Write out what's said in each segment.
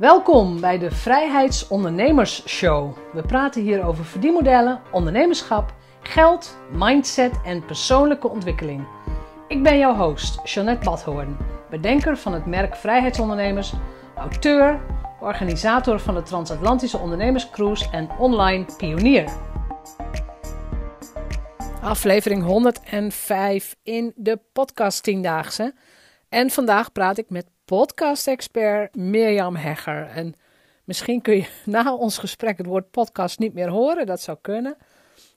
Welkom bij de Vrijheidsondernemers Show. We praten hier over verdienmodellen, ondernemerschap, geld, mindset en persoonlijke ontwikkeling. Ik ben jouw host, Jeanette Badhoorn, bedenker van het merk Vrijheidsondernemers, auteur, organisator van de Transatlantische Ondernemerscruise en online pionier. Aflevering 105 in de podcast Tiendaagse. En vandaag praat ik met podcast-expert Mirjam Hegger. En misschien kun je na ons gesprek het woord podcast niet meer horen, dat zou kunnen.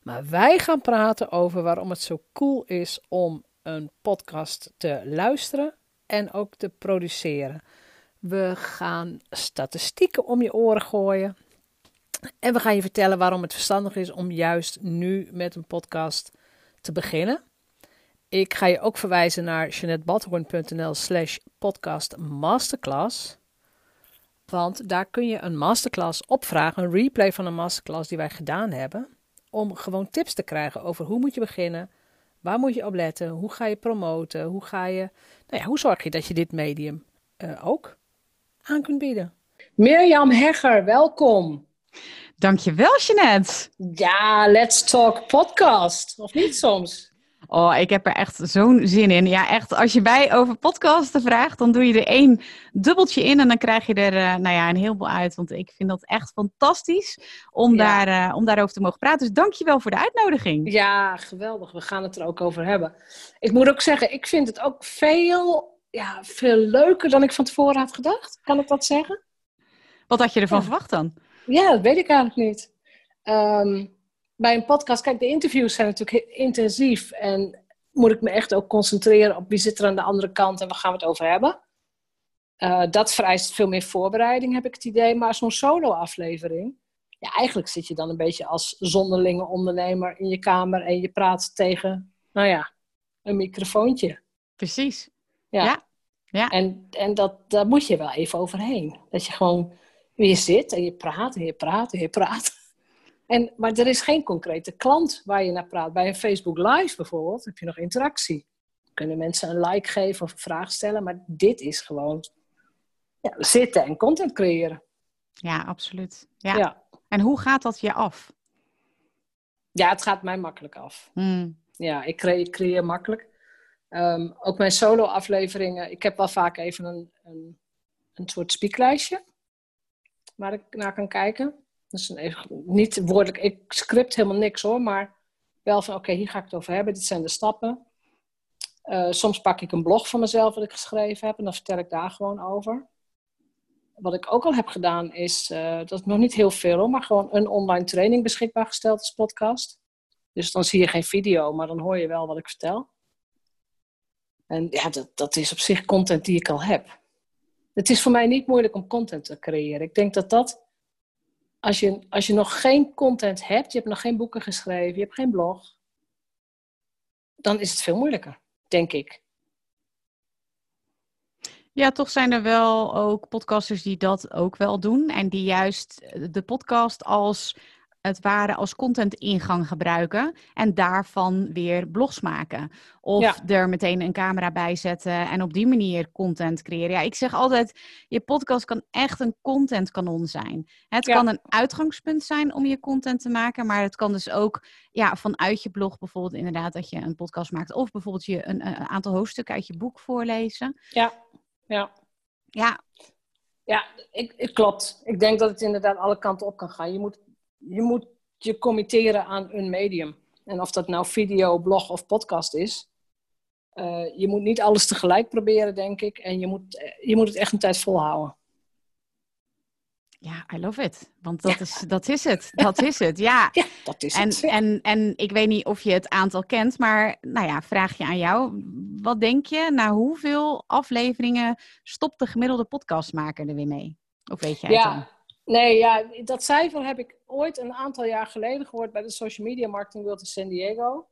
Maar wij gaan praten over waarom het zo cool is om een podcast te luisteren en ook te produceren. We gaan statistieken om je oren gooien. En we gaan je vertellen waarom het verstandig is om juist nu met een podcast te beginnen. Ik ga je ook verwijzen naar jeanettebadhoorn.nl slash podcast masterclass. Want daar kun je een masterclass opvragen, een replay van een masterclass die wij gedaan hebben. Om gewoon tips te krijgen over hoe moet je beginnen, waar moet je op letten, hoe ga je promoten, hoe ga je, nou ja, hoe zorg je dat je dit medium uh, ook aan kunt bieden. Mirjam Hegger, welkom. Dankjewel, Jeanette. Ja, let's talk podcast. Of niet soms? Oh, ik heb er echt zo'n zin in. Ja, echt, als je mij over podcasten vraagt, dan doe je er één dubbeltje in en dan krijg je er uh, nou ja, een heleboel uit. Want ik vind dat echt fantastisch om, daar, uh, om daarover te mogen praten. Dus dankjewel voor de uitnodiging. Ja, geweldig. We gaan het er ook over hebben. Ik moet ook zeggen, ik vind het ook veel, ja, veel leuker dan ik van tevoren had gedacht. Kan ik dat zeggen? Wat had je ervan verwacht dan? Ja, dat weet ik eigenlijk niet. Um, bij een podcast, kijk, de interviews zijn natuurlijk intensief. En moet ik me echt ook concentreren op wie zit er aan de andere kant en waar gaan we het over hebben. Uh, dat vereist veel meer voorbereiding, heb ik het idee. Maar zo'n solo-aflevering, ja, eigenlijk zit je dan een beetje als zonderlinge ondernemer in je kamer en je praat tegen, nou ja, een microfoontje. Precies. Ja. ja. ja. En, en dat, daar moet je wel even overheen. Dat je gewoon weer zit en je praat en je praat en je praat. En, maar er is geen concrete klant waar je naar praat. Bij een Facebook Live bijvoorbeeld heb je nog interactie. Kunnen mensen een like geven of een vraag stellen. Maar dit is gewoon ja, zitten en content creëren. Ja, absoluut. Ja. ja. En hoe gaat dat je af? Ja, het gaat mij makkelijk af. Hmm. Ja, ik creëer, creëer makkelijk. Ehm, ook mijn solo-afleveringen. Ik heb wel vaak even een, een, een soort spieklijstje waar ik naar kan kijken. Dus niet woordelijk, ik script helemaal niks hoor, maar wel van oké, hier ga ik het over hebben, dit zijn de stappen. Uh, soms pak ik een blog van mezelf wat ik geschreven heb en dan vertel ik daar gewoon over. Wat ik ook al heb gedaan is, uh, dat is nog niet heel veel maar gewoon een online training beschikbaar gesteld als podcast. Dus dan zie je geen video, maar dan hoor je wel wat ik vertel. En ja, dat, dat is op zich content die ik al heb. Het is voor mij niet moeilijk om content te creëren. Ik denk dat dat als je, als je nog geen content hebt, je hebt nog geen boeken geschreven, je hebt geen blog, dan is het veel moeilijker, denk ik. Ja, toch zijn er wel ook podcasters die dat ook wel doen. En die juist de podcast als het ware als content ingang gebruiken en daarvan weer blogs maken. Of er meteen een camera bij zetten en op die manier content creëren. Ja, ik zeg altijd, je podcast kan echt een contentkanon zijn. Het kan een uitgangspunt zijn om je content te maken, maar het kan dus ook ja, vanuit je blog bijvoorbeeld inderdaad dat je een podcast maakt. Of bijvoorbeeld je een, een aantal hoofdstukken uit je boek voorlezen. Ja, ja. Ja, ja, ik, ik, klopt. Ik denk dat het inderdaad alle kanten op kan gaan. Je moet je moet je committeren aan een medium. En of dat nou video, blog of podcast is. Uh, je moet niet alles tegelijk proberen, denk ik. En je moet, eh, je moet het echt een tijd volhouden. Ja, I love it. Want dat, is, dat is het. Dat is het, ja. ja dat is en, het. En, en ik weet niet of je het aantal kent, maar nou ja, vraag je aan jou. Wat denk je, na hoeveel afleveringen stopt de gemiddelde podcastmaker er weer mee? Of weet jij ja, het dan? Nee, ja, dat cijfer heb ik ooit een aantal jaar geleden gehoord bij de Social Media Marketing World in San Diego.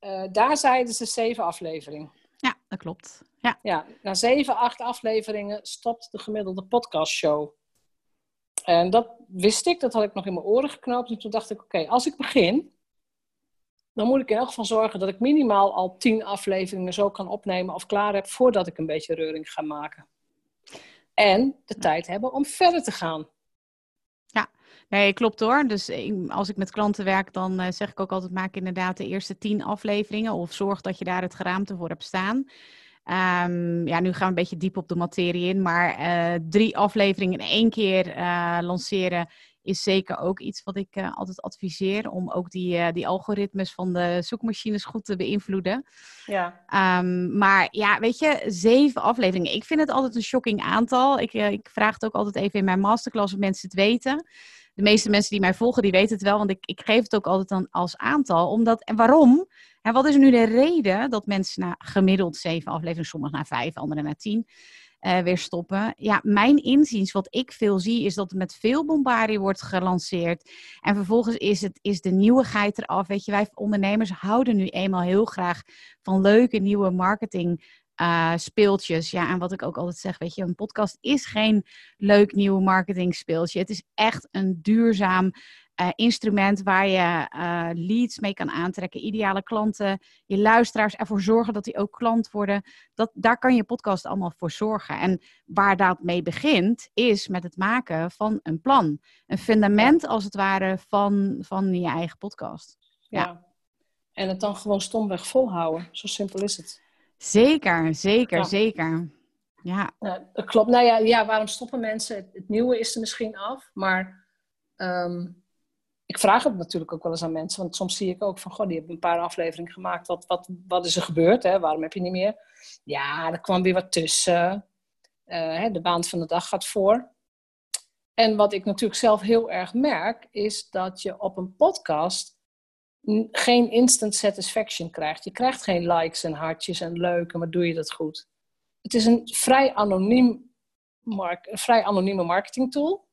Uh, daar zeiden ze zeven afleveringen. Ja, dat klopt. Ja. ja, na zeven, acht afleveringen stopt de gemiddelde podcastshow. En dat wist ik, dat had ik nog in mijn oren geknoopt. En toen dacht ik, oké, als ik begin, dan moet ik in elk geval zorgen dat ik minimaal al tien afleveringen zo kan opnemen of klaar heb voordat ik een beetje reuring ga maken. En de tijd hebben om verder te gaan. Nee, klopt hoor. Dus als ik met klanten werk, dan uh, zeg ik ook altijd: maak inderdaad de eerste tien afleveringen. Of zorg dat je daar het geraamte voor hebt staan. Um, ja, nu gaan we een beetje diep op de materie in. Maar uh, drie afleveringen in één keer uh, lanceren is zeker ook iets wat ik uh, altijd adviseer. Om ook die, die algoritmes van de zoekmachines goed te beïnvloeden. Ja. Um, maar ja, weet je, zeven afleveringen. Ik vind het altijd een shocking aantal. Ik, ik vraag het ook altijd even in mijn masterclass of mensen het weten de meeste mensen die mij volgen, die weten het wel, want ik, ik geef het ook altijd dan als aantal. Omdat, en waarom? En wat is nu de reden dat mensen na gemiddeld zeven afleveringen, sommigen na vijf, anderen na tien, uh, weer stoppen? Ja, mijn inziens, wat ik veel zie, is dat er met veel bombardie wordt gelanceerd. En vervolgens is, het, is de nieuwigheid eraf. Weet je, wij ondernemers houden nu eenmaal heel graag van leuke nieuwe marketing uh, speeltjes. Ja, en wat ik ook altijd zeg, weet je, een podcast is geen leuk nieuw marketing speeltje. Het is echt een duurzaam uh, instrument waar je uh, leads mee kan aantrekken, ideale klanten, je luisteraars ervoor zorgen dat die ook klant worden. Dat, daar kan je podcast allemaal voor zorgen. En waar dat mee begint, is met het maken van een plan. Een fundament als het ware van, van je eigen podcast. ja. ja. En het dan gewoon stomweg volhouden. Zo simpel is het. Zeker, zeker, zeker. Ja. ja. Dat klopt. Nou ja, ja, waarom stoppen mensen? Het, nieuwe is er misschien af, maar um, ik vraag het natuurlijk ook wel eens aan mensen, want soms zie ik ook van, goh, die hebben een paar afleveringen gemaakt. Wat, wat, wat is er gebeurd? Hè? Waarom heb je niet meer? Ja, er kwam weer wat tussen. Uh, hè, de baan van de dag gaat voor. En wat ik natuurlijk zelf heel erg merk, is dat je op een podcast geen instant satisfaction krijgt. Je krijgt geen likes en hartjes en leuke, maar doe je dat goed? Het is een vrij, anoniem mark, een vrij anonieme marketing tool.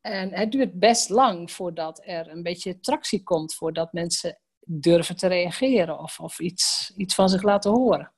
En het duurt best lang voordat er een beetje tractie komt, voordat mensen durven te reageren of, of iets, iets van zich laten horen.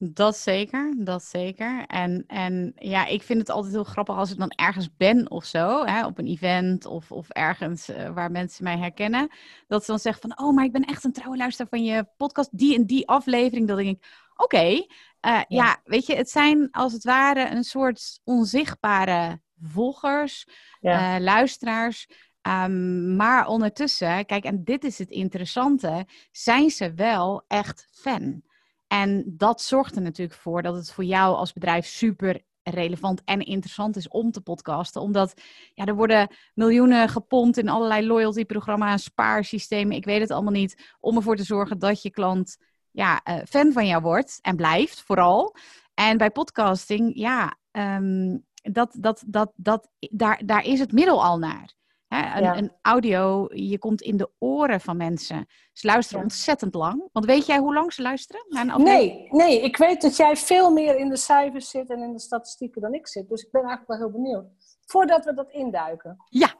Dat zeker, dat zeker. En, en ja, ik vind het altijd heel grappig als ik dan ergens ben of zo, hè, op een event of, of ergens uh, waar mensen mij herkennen, dat ze dan zeggen van, oh, maar ik ben echt een trouwe luisteraar van je podcast, die en die aflevering. Dat denk ik, oké, okay, uh, ja. ja. weet je, het zijn als het ware een soort onzichtbare volgers, ja. uh, luisteraars. Um, maar ondertussen, kijk, en dit is het interessante, zijn ze wel echt fan. En dat zorgt er natuurlijk voor dat het voor jou als bedrijf super relevant en interessant is om te podcasten. Omdat ja, er worden miljoenen gepompt in allerlei loyalty-programma's, spaarsystemen. Ik weet het allemaal niet. Om ervoor te zorgen dat je klant ja, uh, fan van jou wordt en blijft, vooral. En bij podcasting, ja, um, dat, dat, dat, dat, daar, daar is het middel al naar. Hè, een, een, audio, je komt in de oren van mensen. Ze luisteren ontzettend lang. Want weet jij hoe lang ze luisteren? Naar nee, nee, ik weet dat jij veel meer in de cijfers zit en in de statistieken dan ik zit. Dus ik ben eigenlijk wel heel benieuwd. Voordat we dat induiken. Ja.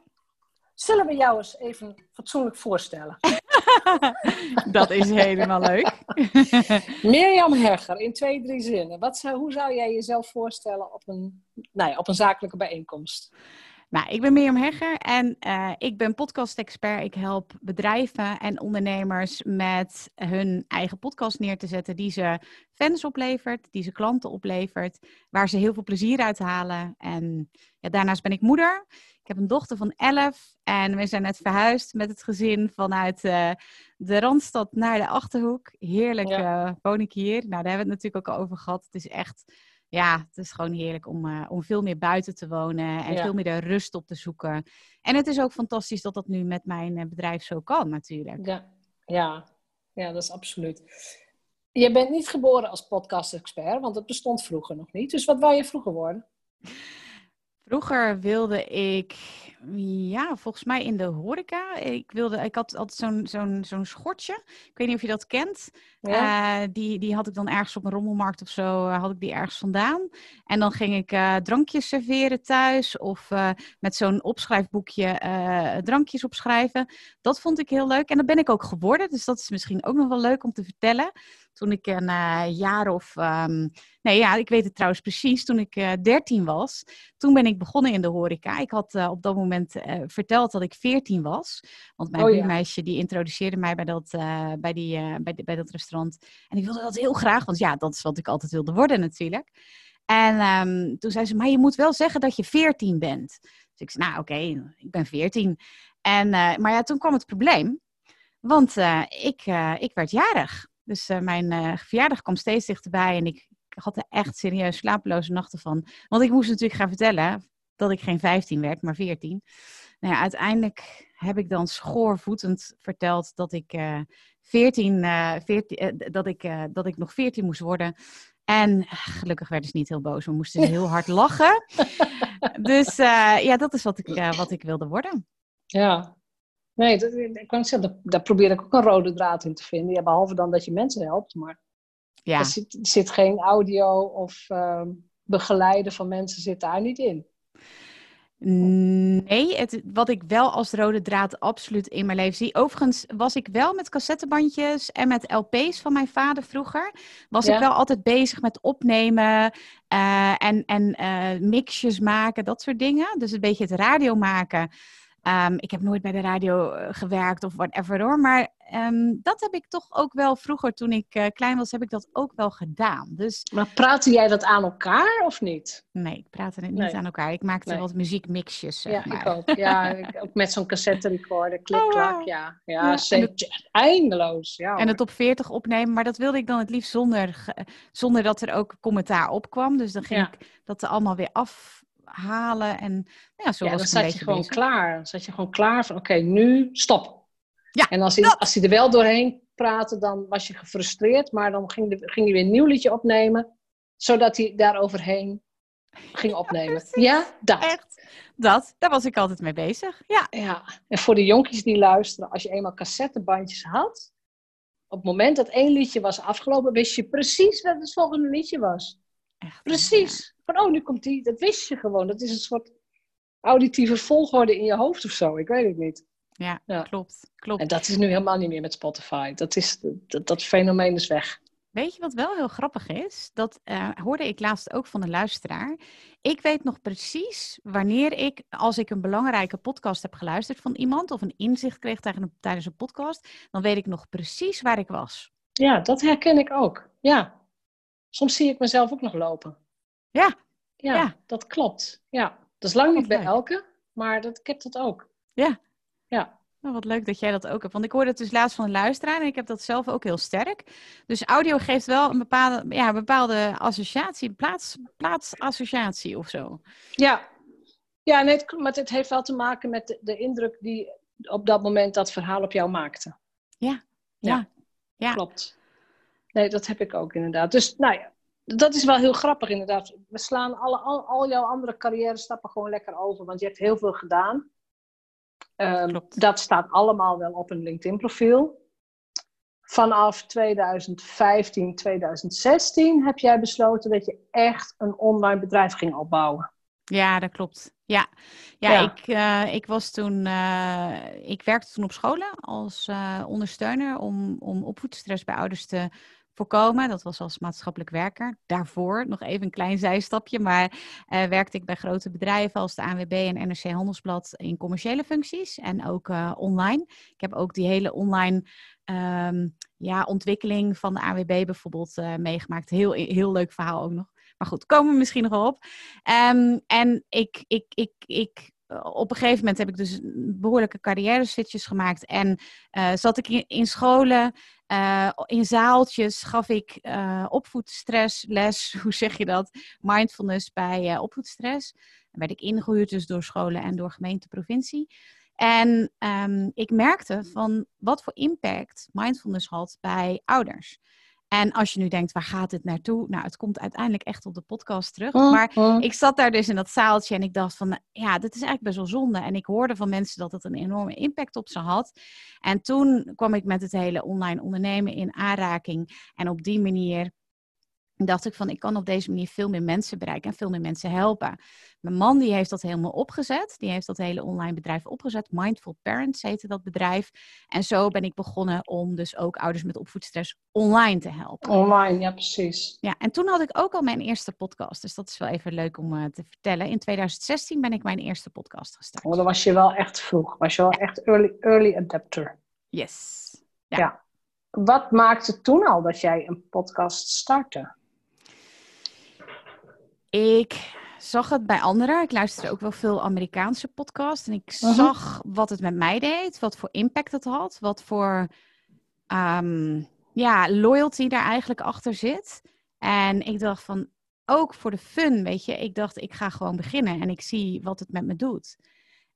Zullen we jou eens even fatsoenlijk voorstellen? dat is helemaal leuk. Mirjam Hegger, in twee, drie zinnen. Wat zou, hoe zou jij jezelf voorstellen op een, nou ja, op een zakelijke bijeenkomst? Nou, ik ben Mirjam Hegger en uh, ik ben podcast-expert. Ik help bedrijven en ondernemers met hun eigen podcast neer te zetten die ze fans oplevert, die ze klanten oplevert, waar ze heel veel plezier uit halen. En ja, daarnaast ben ik moeder. Ik heb een dochter van 11 en we zijn net verhuisd met het gezin vanuit uh, de Randstad naar de Achterhoek. Heerlijk ja. uh, woon ik hier. Nou, daar hebben we het natuurlijk ook al over gehad. Het is echt ja, het is gewoon heerlijk om, uh, om veel meer buiten te wonen en veel meer de rust op te zoeken. En het is ook fantastisch dat dat nu met mijn uh, bedrijf zo kan, natuurlijk. Ja, ja. ja, dat is absoluut. Je bent niet geboren als podcast-expert, want dat bestond vroeger nog niet. Dus wat wou je vroeger worden? Vroeger wilde ik, ja, volgens mij in de horeca. Ik, wilde, ik had altijd zo'n zo'n zo'n schortje. Ik weet niet of je dat kent. Ja. Uh, die, die had ik dan ergens op een rommelmarkt of zo, uh, had ik die ergens vandaan. En dan ging ik uh, drankjes serveren thuis of met zo'n opschrijfboekje drankjes opschrijven. Dat vond ik heel leuk en dat ben ik ook geworden. Dus dat is misschien ook nog wel leuk om te vertellen toen ik een uh, jaar of. Um, nee, ja, ik weet het trouwens precies. Toen ik uh, 13 was, toen ben ik begonnen in de horeca. Ik had uh, op dat moment verteld dat ik 14 was. Want mijn oh, buurmeisje die introduceerde mij bij dat, bij, die, bij, bij dat restaurant. En ik wilde dat heel graag, want ja, dat is wat ik altijd wilde worden natuurlijk. En ehm, toen zei ze, maar je moet wel zeggen dat je 14 bent. Dus ik zei, nou oké, ik ben 14. En, eh, maar ja, toen kwam het probleem. Want uh, ik, uh, ik werd jarig. Dus mijn verjaardag kwam steeds dichterbij. En ik had er echt serieus slapeloze nachten van. Want ik moest natuurlijk gaan vertellen dat ik geen 15 werd, maar 14. Nou ja, uiteindelijk heb ik dan schoorvoetend verteld dat ik, 14, 14 dat ik, dat ik nog 14 moest worden. En gelukkig werden ze niet heel boos. We moesten heel hard lachen. dus ja, dat is wat ik, wat ik wilde worden. Ja. Nee, dat, ik kan zeggen, daar, probeer ik ook een rode draad in te vinden. Ja, behalve dan dat je mensen helpt, maar ja. er, zit, er zit geen audio of uh, begeleiden van mensen zit daar niet in. Nee, het, wat ik wel als rode draad absoluut in mijn leven zie. Overigens was ik wel met cassettebandjes en met LP's van mijn vader vroeger. Was ik wel altijd bezig met opnemen uh, en, en uh, mixjes maken, dat soort dingen. Dus een beetje het radio maken. Um, ik heb nooit bij de radio uh, gewerkt of whatever hoor. Maar um, dat heb ik toch ook wel vroeger, toen ik uh, klein was, heb ik dat ook wel gedaan. Dus... Maar praatte jij dat aan elkaar of niet? Nee, ik praatte het niet nee. aan elkaar. Ik maakte nee. wat muziekmixjes. Zeg ja, maar. ik ook. Ja, ik, ook met zo'n cassette recorder, klik, oh, klak. Ja, ja, ja het... eindeloos. Ja, en het op 40 opnemen, maar dat wilde ik dan het liefst zonder, zonder dat er ook commentaar op kwam. Dus dan ging ik dat er allemaal weer af halen. En nou ja, zo ja, was dan zat je gewoon klaar. Dan zat je gewoon klaar van, oké, nu stop. Ja, en als hij, als hij er wel doorheen praatte, dan was je gefrustreerd. Maar dan ging, de, ging hij weer een nieuw liedje opnemen, zodat hij daar overheen ging opnemen. Ja, ja, dat. Echt, dat. Daar was ik altijd mee bezig. Ja. ja. En voor de jonkies die luisteren, als je eenmaal cassettebandjes had, op het moment dat één liedje was afgelopen, wist je precies wat het volgende liedje was. Echt, precies. Van, oh, nu komt die. Dat wist je gewoon. Dat is een soort auditieve volgorde in je hoofd of zo. Ik weet het niet. Ja, ja, klopt. klopt. En dat is nu helemaal niet meer met Spotify. Dat, is, dat, dat fenomeen is weg. Weet je wat wel heel grappig is? Dat uh, hoorde ik laatst ook van een luisteraar. Ik weet nog precies wanneer ik, als ik een belangrijke podcast heb geluisterd van iemand of een inzicht kreeg tijdens een podcast, dan weet ik nog precies waar ik was. Ja, dat herken ik ook. Ja. Soms zie ik mezelf ook nog lopen. Ja. Ja, dat klopt. Ja. Dat is lang niet bij elke, maar dat, ik heb dat ook. Ja. Ja. Nou, wat leuk dat jij dat ook hebt. Want ik hoorde het dus laatst van een luisteraar en ik heb dat zelf ook heel sterk. Dus audio geeft wel een bepaalde, ja, een bepaalde associatie, plaats, plaatsassociatie of zo. Ja, ja nee, maar het heeft wel te maken met de, de indruk die op dat moment dat verhaal op jou maakte. Ja, ja, ja. ja. klopt. Nee, dat heb ik ook inderdaad. Dus nou ja, dat is wel heel grappig inderdaad. We slaan alle, al, al jouw andere carrière stappen gewoon lekker over, want je hebt heel veel gedaan. Um, dat staat allemaal wel op een LinkedIn-profiel. Vanaf 2015, 2016 heb jij besloten dat je echt een online bedrijf ging opbouwen. Ja, dat klopt. Ja, ja, ja. Ik, uh, ik was toen, uh, ik werkte toen op scholen als uh, ondersteuner om, om opvoedstress bij ouders te voorkomen. Dat was als maatschappelijk werker. Daarvoor nog even een klein zijstapje, maar uh, werkte ik bij grote bedrijven als de ANWB en NRC Handelsblad in commerciële functies en ook uh, online. Ik heb ook die hele online um, ja, ontwikkeling van de ANWB bijvoorbeeld uh, meegemaakt. Heel, heel leuk verhaal ook nog. Maar goed, komen we misschien nog op. Um, en ik, ik, ik, ik op een gegeven moment heb ik dus behoorlijke carrière switches gemaakt. En zat ik in scholen, uh, in zaaltjes, gaf ik uh, opvoedstress les, hoe zeg je dat? Mindfulness bij opvoedstress. Dan werd ik ingehuurd dus door scholen en door gemeente, provincie. En um, ik merkte van wat voor impact mindfulness had bij ouders. En als je nu denkt, waar gaat dit naartoe? Nou, het komt uiteindelijk echt op de podcast terug. Oh, maar oh. ik zat daar dus in dat zaaltje en ik dacht van, ja, dit is eigenlijk best wel zonde. En ik hoorde van mensen dat het een enorme impact op ze had. En toen kwam ik met het hele online ondernemen in aanraking. En op die manier dacht ik van ik kan op deze manier veel meer mensen bereiken en veel meer mensen helpen. Mijn man die heeft dat helemaal opgezet. Die heeft dat hele online bedrijf opgezet. Mindful Parents heette dat bedrijf. En zo ben ik begonnen om dus ook ouders met opvoedstress online te helpen. Online, ja precies. Ja, en toen had ik ook al mijn eerste podcast. Dus dat is wel even leuk om uh, te vertellen. In 2016 ben ik mijn eerste podcast gestart. Oh, dan was je wel echt vroeg. Was je wel echt early, early adapter. Yes. Ja. ja. Wat maakte toen al dat jij een podcast startte? Ik zag het bij anderen. Ik luisterde ook wel veel Amerikaanse podcasts. En ik Mhm. zag wat het met mij deed. Wat voor impact het had. Wat voor ehm, ja, loyalty daar eigenlijk achter zit. En ik dacht van, ook voor de fun, weet je. Ik dacht, ik ga gewoon beginnen. En ik zie wat het met me doet.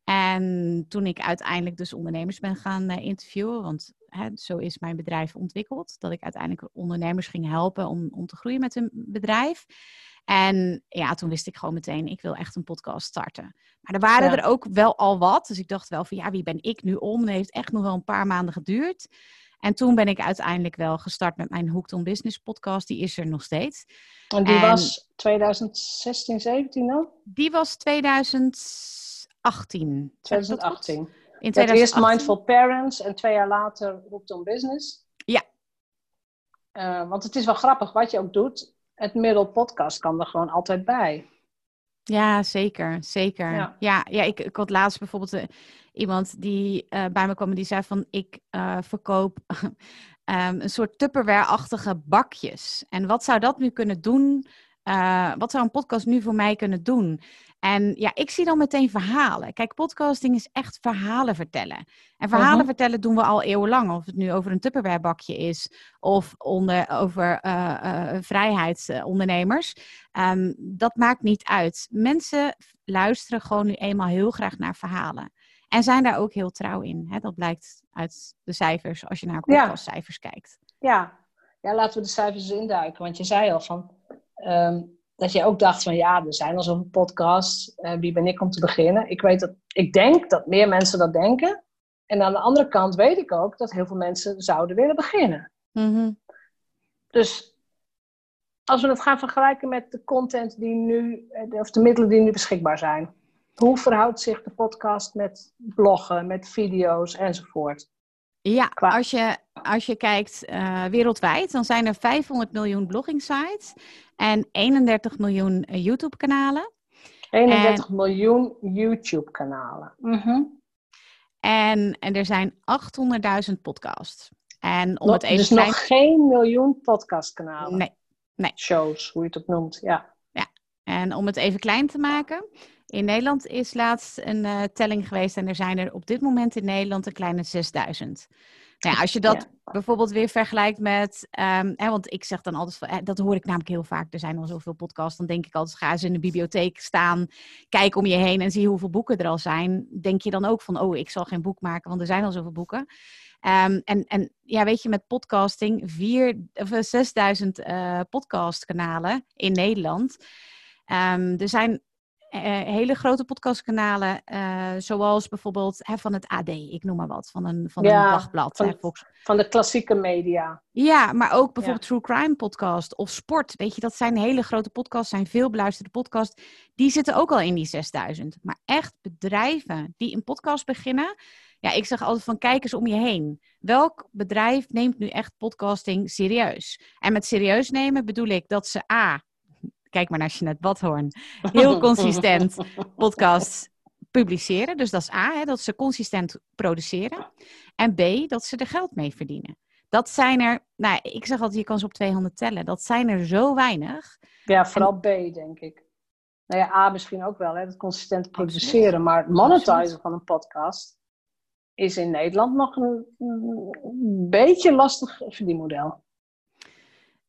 En toen ik uiteindelijk dus ondernemers ben gaan eh, interviewen, want hè, zo is mijn bedrijf ontwikkeld, dat ik uiteindelijk ondernemers ging helpen om, om te groeien met hun bedrijf. En ja, toen wist ik gewoon meteen, ik wil echt een podcast starten. Maar er waren Ja. er ook wel al wat, dus ik dacht wel van ja, wie ben ik nu om? En het heeft echt nog wel een paar maanden geduurd. En toen ben ik uiteindelijk wel gestart met mijn Hooked on Business podcast, die is er nog steeds. En die En- was 2016, 17 dan? Die was 2018. Zeg ik dat goed? 2018. In Je had 2018. eerst Mindful Parents en twee jaar later Hooked on Business. Ja. Eh, want het is wel grappig wat je ook doet. Het middel podcast kan er gewoon altijd bij. Ja, zeker. Zeker. Ja. Ja, ja, ik, ik had laatst bijvoorbeeld eh, iemand die eh, bij me kwam en die zei van ik eh, verkoop ehm, een soort Tupperware-achtige bakjes. En wat zou dat nu kunnen doen? Eh, wat zou een podcast nu voor mij kunnen doen? En ja, ik zie dan meteen verhalen. Kijk, podcasting is echt verhalen vertellen. En verhalen Mhm. vertellen doen we al eeuwenlang. Of het nu over een Tupperware bakje is of onder, over eh, eh, vrijheidsondernemers. Ehm, dat maakt niet uit. Mensen luisteren gewoon nu eenmaal heel graag naar verhalen. En zijn daar ook heel trouw in. Hè? Dat blijkt uit de cijfers als je naar Ja. podcastcijfers kijkt. Ja. ja, laten we de cijfers induiken. Want je zei al van, ehm, dat je ook dacht van ja, er zijn al zoveel podcasts. eh, wie ben ik om te beginnen? Ik, weet dat, ik denk dat meer mensen dat denken. En aan de andere kant weet ik ook dat heel veel mensen zouden willen beginnen. Mhm. Dus als we het gaan vergelijken met de content die nu, eh, of de middelen die nu beschikbaar zijn. Hoe verhoudt zich de podcast met bloggen, met video's enzovoort? Ja, als je, als je kijkt eh, wereldwijd, dan zijn er 500 miljoen blogging sites en 31 miljoen eh, YouTube-kanalen. 31 miljoen YouTube-kanalen. En, en er zijn 800.000 podcasts. En om Nog- het even dus klein... nog geen miljoen podcastkanalen. Nee. Shows, hoe je het ook noemt. Ja. En om het even klein te maken. In Nederland is laatst een eh, telling geweest en er zijn er op dit moment in Nederland een kleine 6000. Nou ja, als je dat bijvoorbeeld weer vergelijkt met, ehm, hè, want ik zeg dan altijd, van, eh, dat hoor ik namelijk heel vaak, er zijn al zoveel podcasts, dan denk ik altijd, ga eens in de bibliotheek staan, kijk om je heen en zie hoeveel boeken er al zijn. Denk je dan ook van, oh, ik zal geen boek maken, want er zijn al zoveel boeken. Ehm, en, en ja, weet je, met podcasting, vier, of, eh, 6000 eh podcastkanalen in Nederland. Ehm, er zijn eh, hele grote podcastkanalen, eh, zoals bijvoorbeeld hè, van het AD, ik noem maar wat, van een, van Ja, een dagblad. van- hè, Volks- Van de klassieke media. ja, maar ook bijvoorbeeld True Crime podcast of sport. Weet je, dat zijn hele grote podcasts, zijn veel beluisterde podcasts. Die zitten ook al in die 6000. Maar echt bedrijven die een podcast beginnen. Ja, ik zeg altijd van kijk eens om je heen. Welk bedrijf neemt nu echt podcasting serieus? En met serieus nemen bedoel ik dat ze A, kijk maar naar Jeanette Badhoorn, heel consistent podcasts publiceren. Dus dat is A, hè, dat ze consistent produceren. En B, dat ze er geld mee verdienen. Dat zijn er, nou, ik zeg altijd, je kan ze op twee handen tellen. Dat zijn er zo weinig. Ja, vooral B, denk ik. Nou ja, A misschien ook wel, hè, dat consistent produceren. Maar het monetizen Absoluut. van een podcast is in Nederland nog een, een beetje lastig verdienmodel.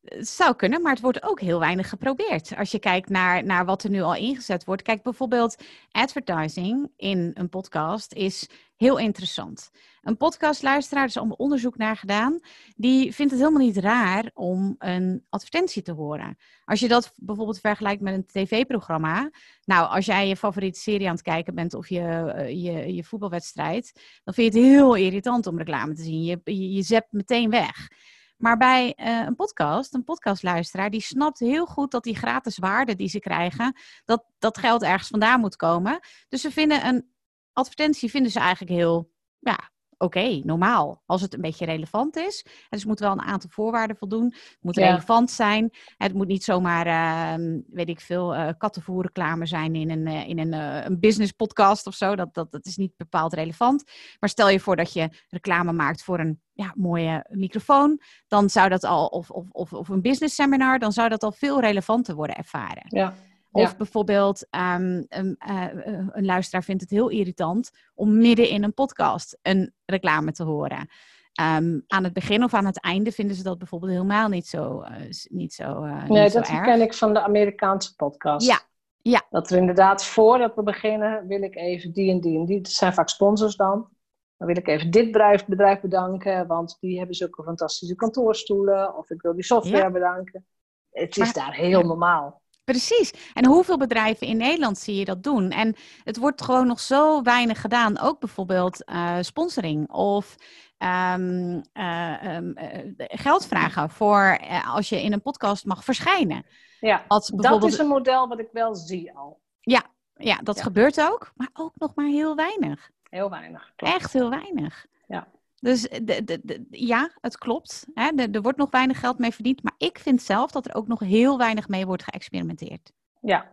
Het zou kunnen, maar het wordt ook heel weinig geprobeerd. Als je kijkt naar, naar wat er nu al ingezet wordt. Kijk, bijvoorbeeld advertising in een podcast is heel interessant. Een podcastluisteraar, er is allemaal onderzoek naar gedaan, die vindt het helemaal niet raar om een advertentie te horen. Als je dat bijvoorbeeld vergelijkt met een tv-programma. Nou, als jij je favoriete serie aan het kijken bent of je, eh, je, je voetbalwedstrijd, dan vind je het heel irritant om reclame te zien. Je, je, je zept meteen weg. Maar bij eh, een podcast, een podcastluisteraar, die snapt heel goed dat die gratis waarde die ze krijgen, dat dat geld ergens vandaan moet komen. Dus ze vinden een advertentie vinden ze eigenlijk heel, ja, oké, normaal. Als het een beetje relevant is. En dus het moet wel een aantal voorwaarden voldoen. Het moet Ja. relevant zijn. Het moet niet zomaar, ehm, weet ik veel, eh kattenvoerreclame zijn in een, eh, in een, een business podcast of zo. Dat, dat, dat is niet bepaald relevant. Maar stel je voor dat je reclame maakt voor een ja, mooie microfoon. Dan zou dat al, of, of, of, of een business seminar, dan zou dat al veel relevanter worden ervaren. Ja. Of Ja. bijvoorbeeld, ehm, een, eh, eh, een luisteraar vindt het heel irritant om midden in een podcast een reclame te horen. Ehm, aan het begin of aan het einde vinden ze dat bijvoorbeeld helemaal niet zo, s- niet zo, Nee, niet zo dat erg. ken ik van de Amerikaanse podcast. Ja, ja. Dat er inderdaad, voordat we beginnen, wil ik even die en die en die. Dat zijn vaak sponsors dan. Dan wil ik even dit bedrijf, bedrijf bedanken, want die hebben zulke fantastische kantoorstoelen. Of ik wil die software Ja. bedanken. Het is daar heel ja. normaal. Precies. En hoeveel bedrijven in Nederland zie je dat doen? En het wordt gewoon nog zo weinig gedaan. Ook bijvoorbeeld eh, sponsoring of ehm, eh, ehm, eh, geld vragen voor als je in een podcast mag verschijnen. Ja, Als dat is een model wat ik wel zie al. Ja, dat Ja. gebeurt ook, maar ook nog maar heel weinig. Heel weinig. klopt. Echt heel weinig. Ja. Dus de, de, de- ja, het klopt. Hè? Er- wordt nog weinig geld mee verdiend. Maar ik vind zelf dat er ook nog heel weinig mee wordt geëxperimenteerd. Ja.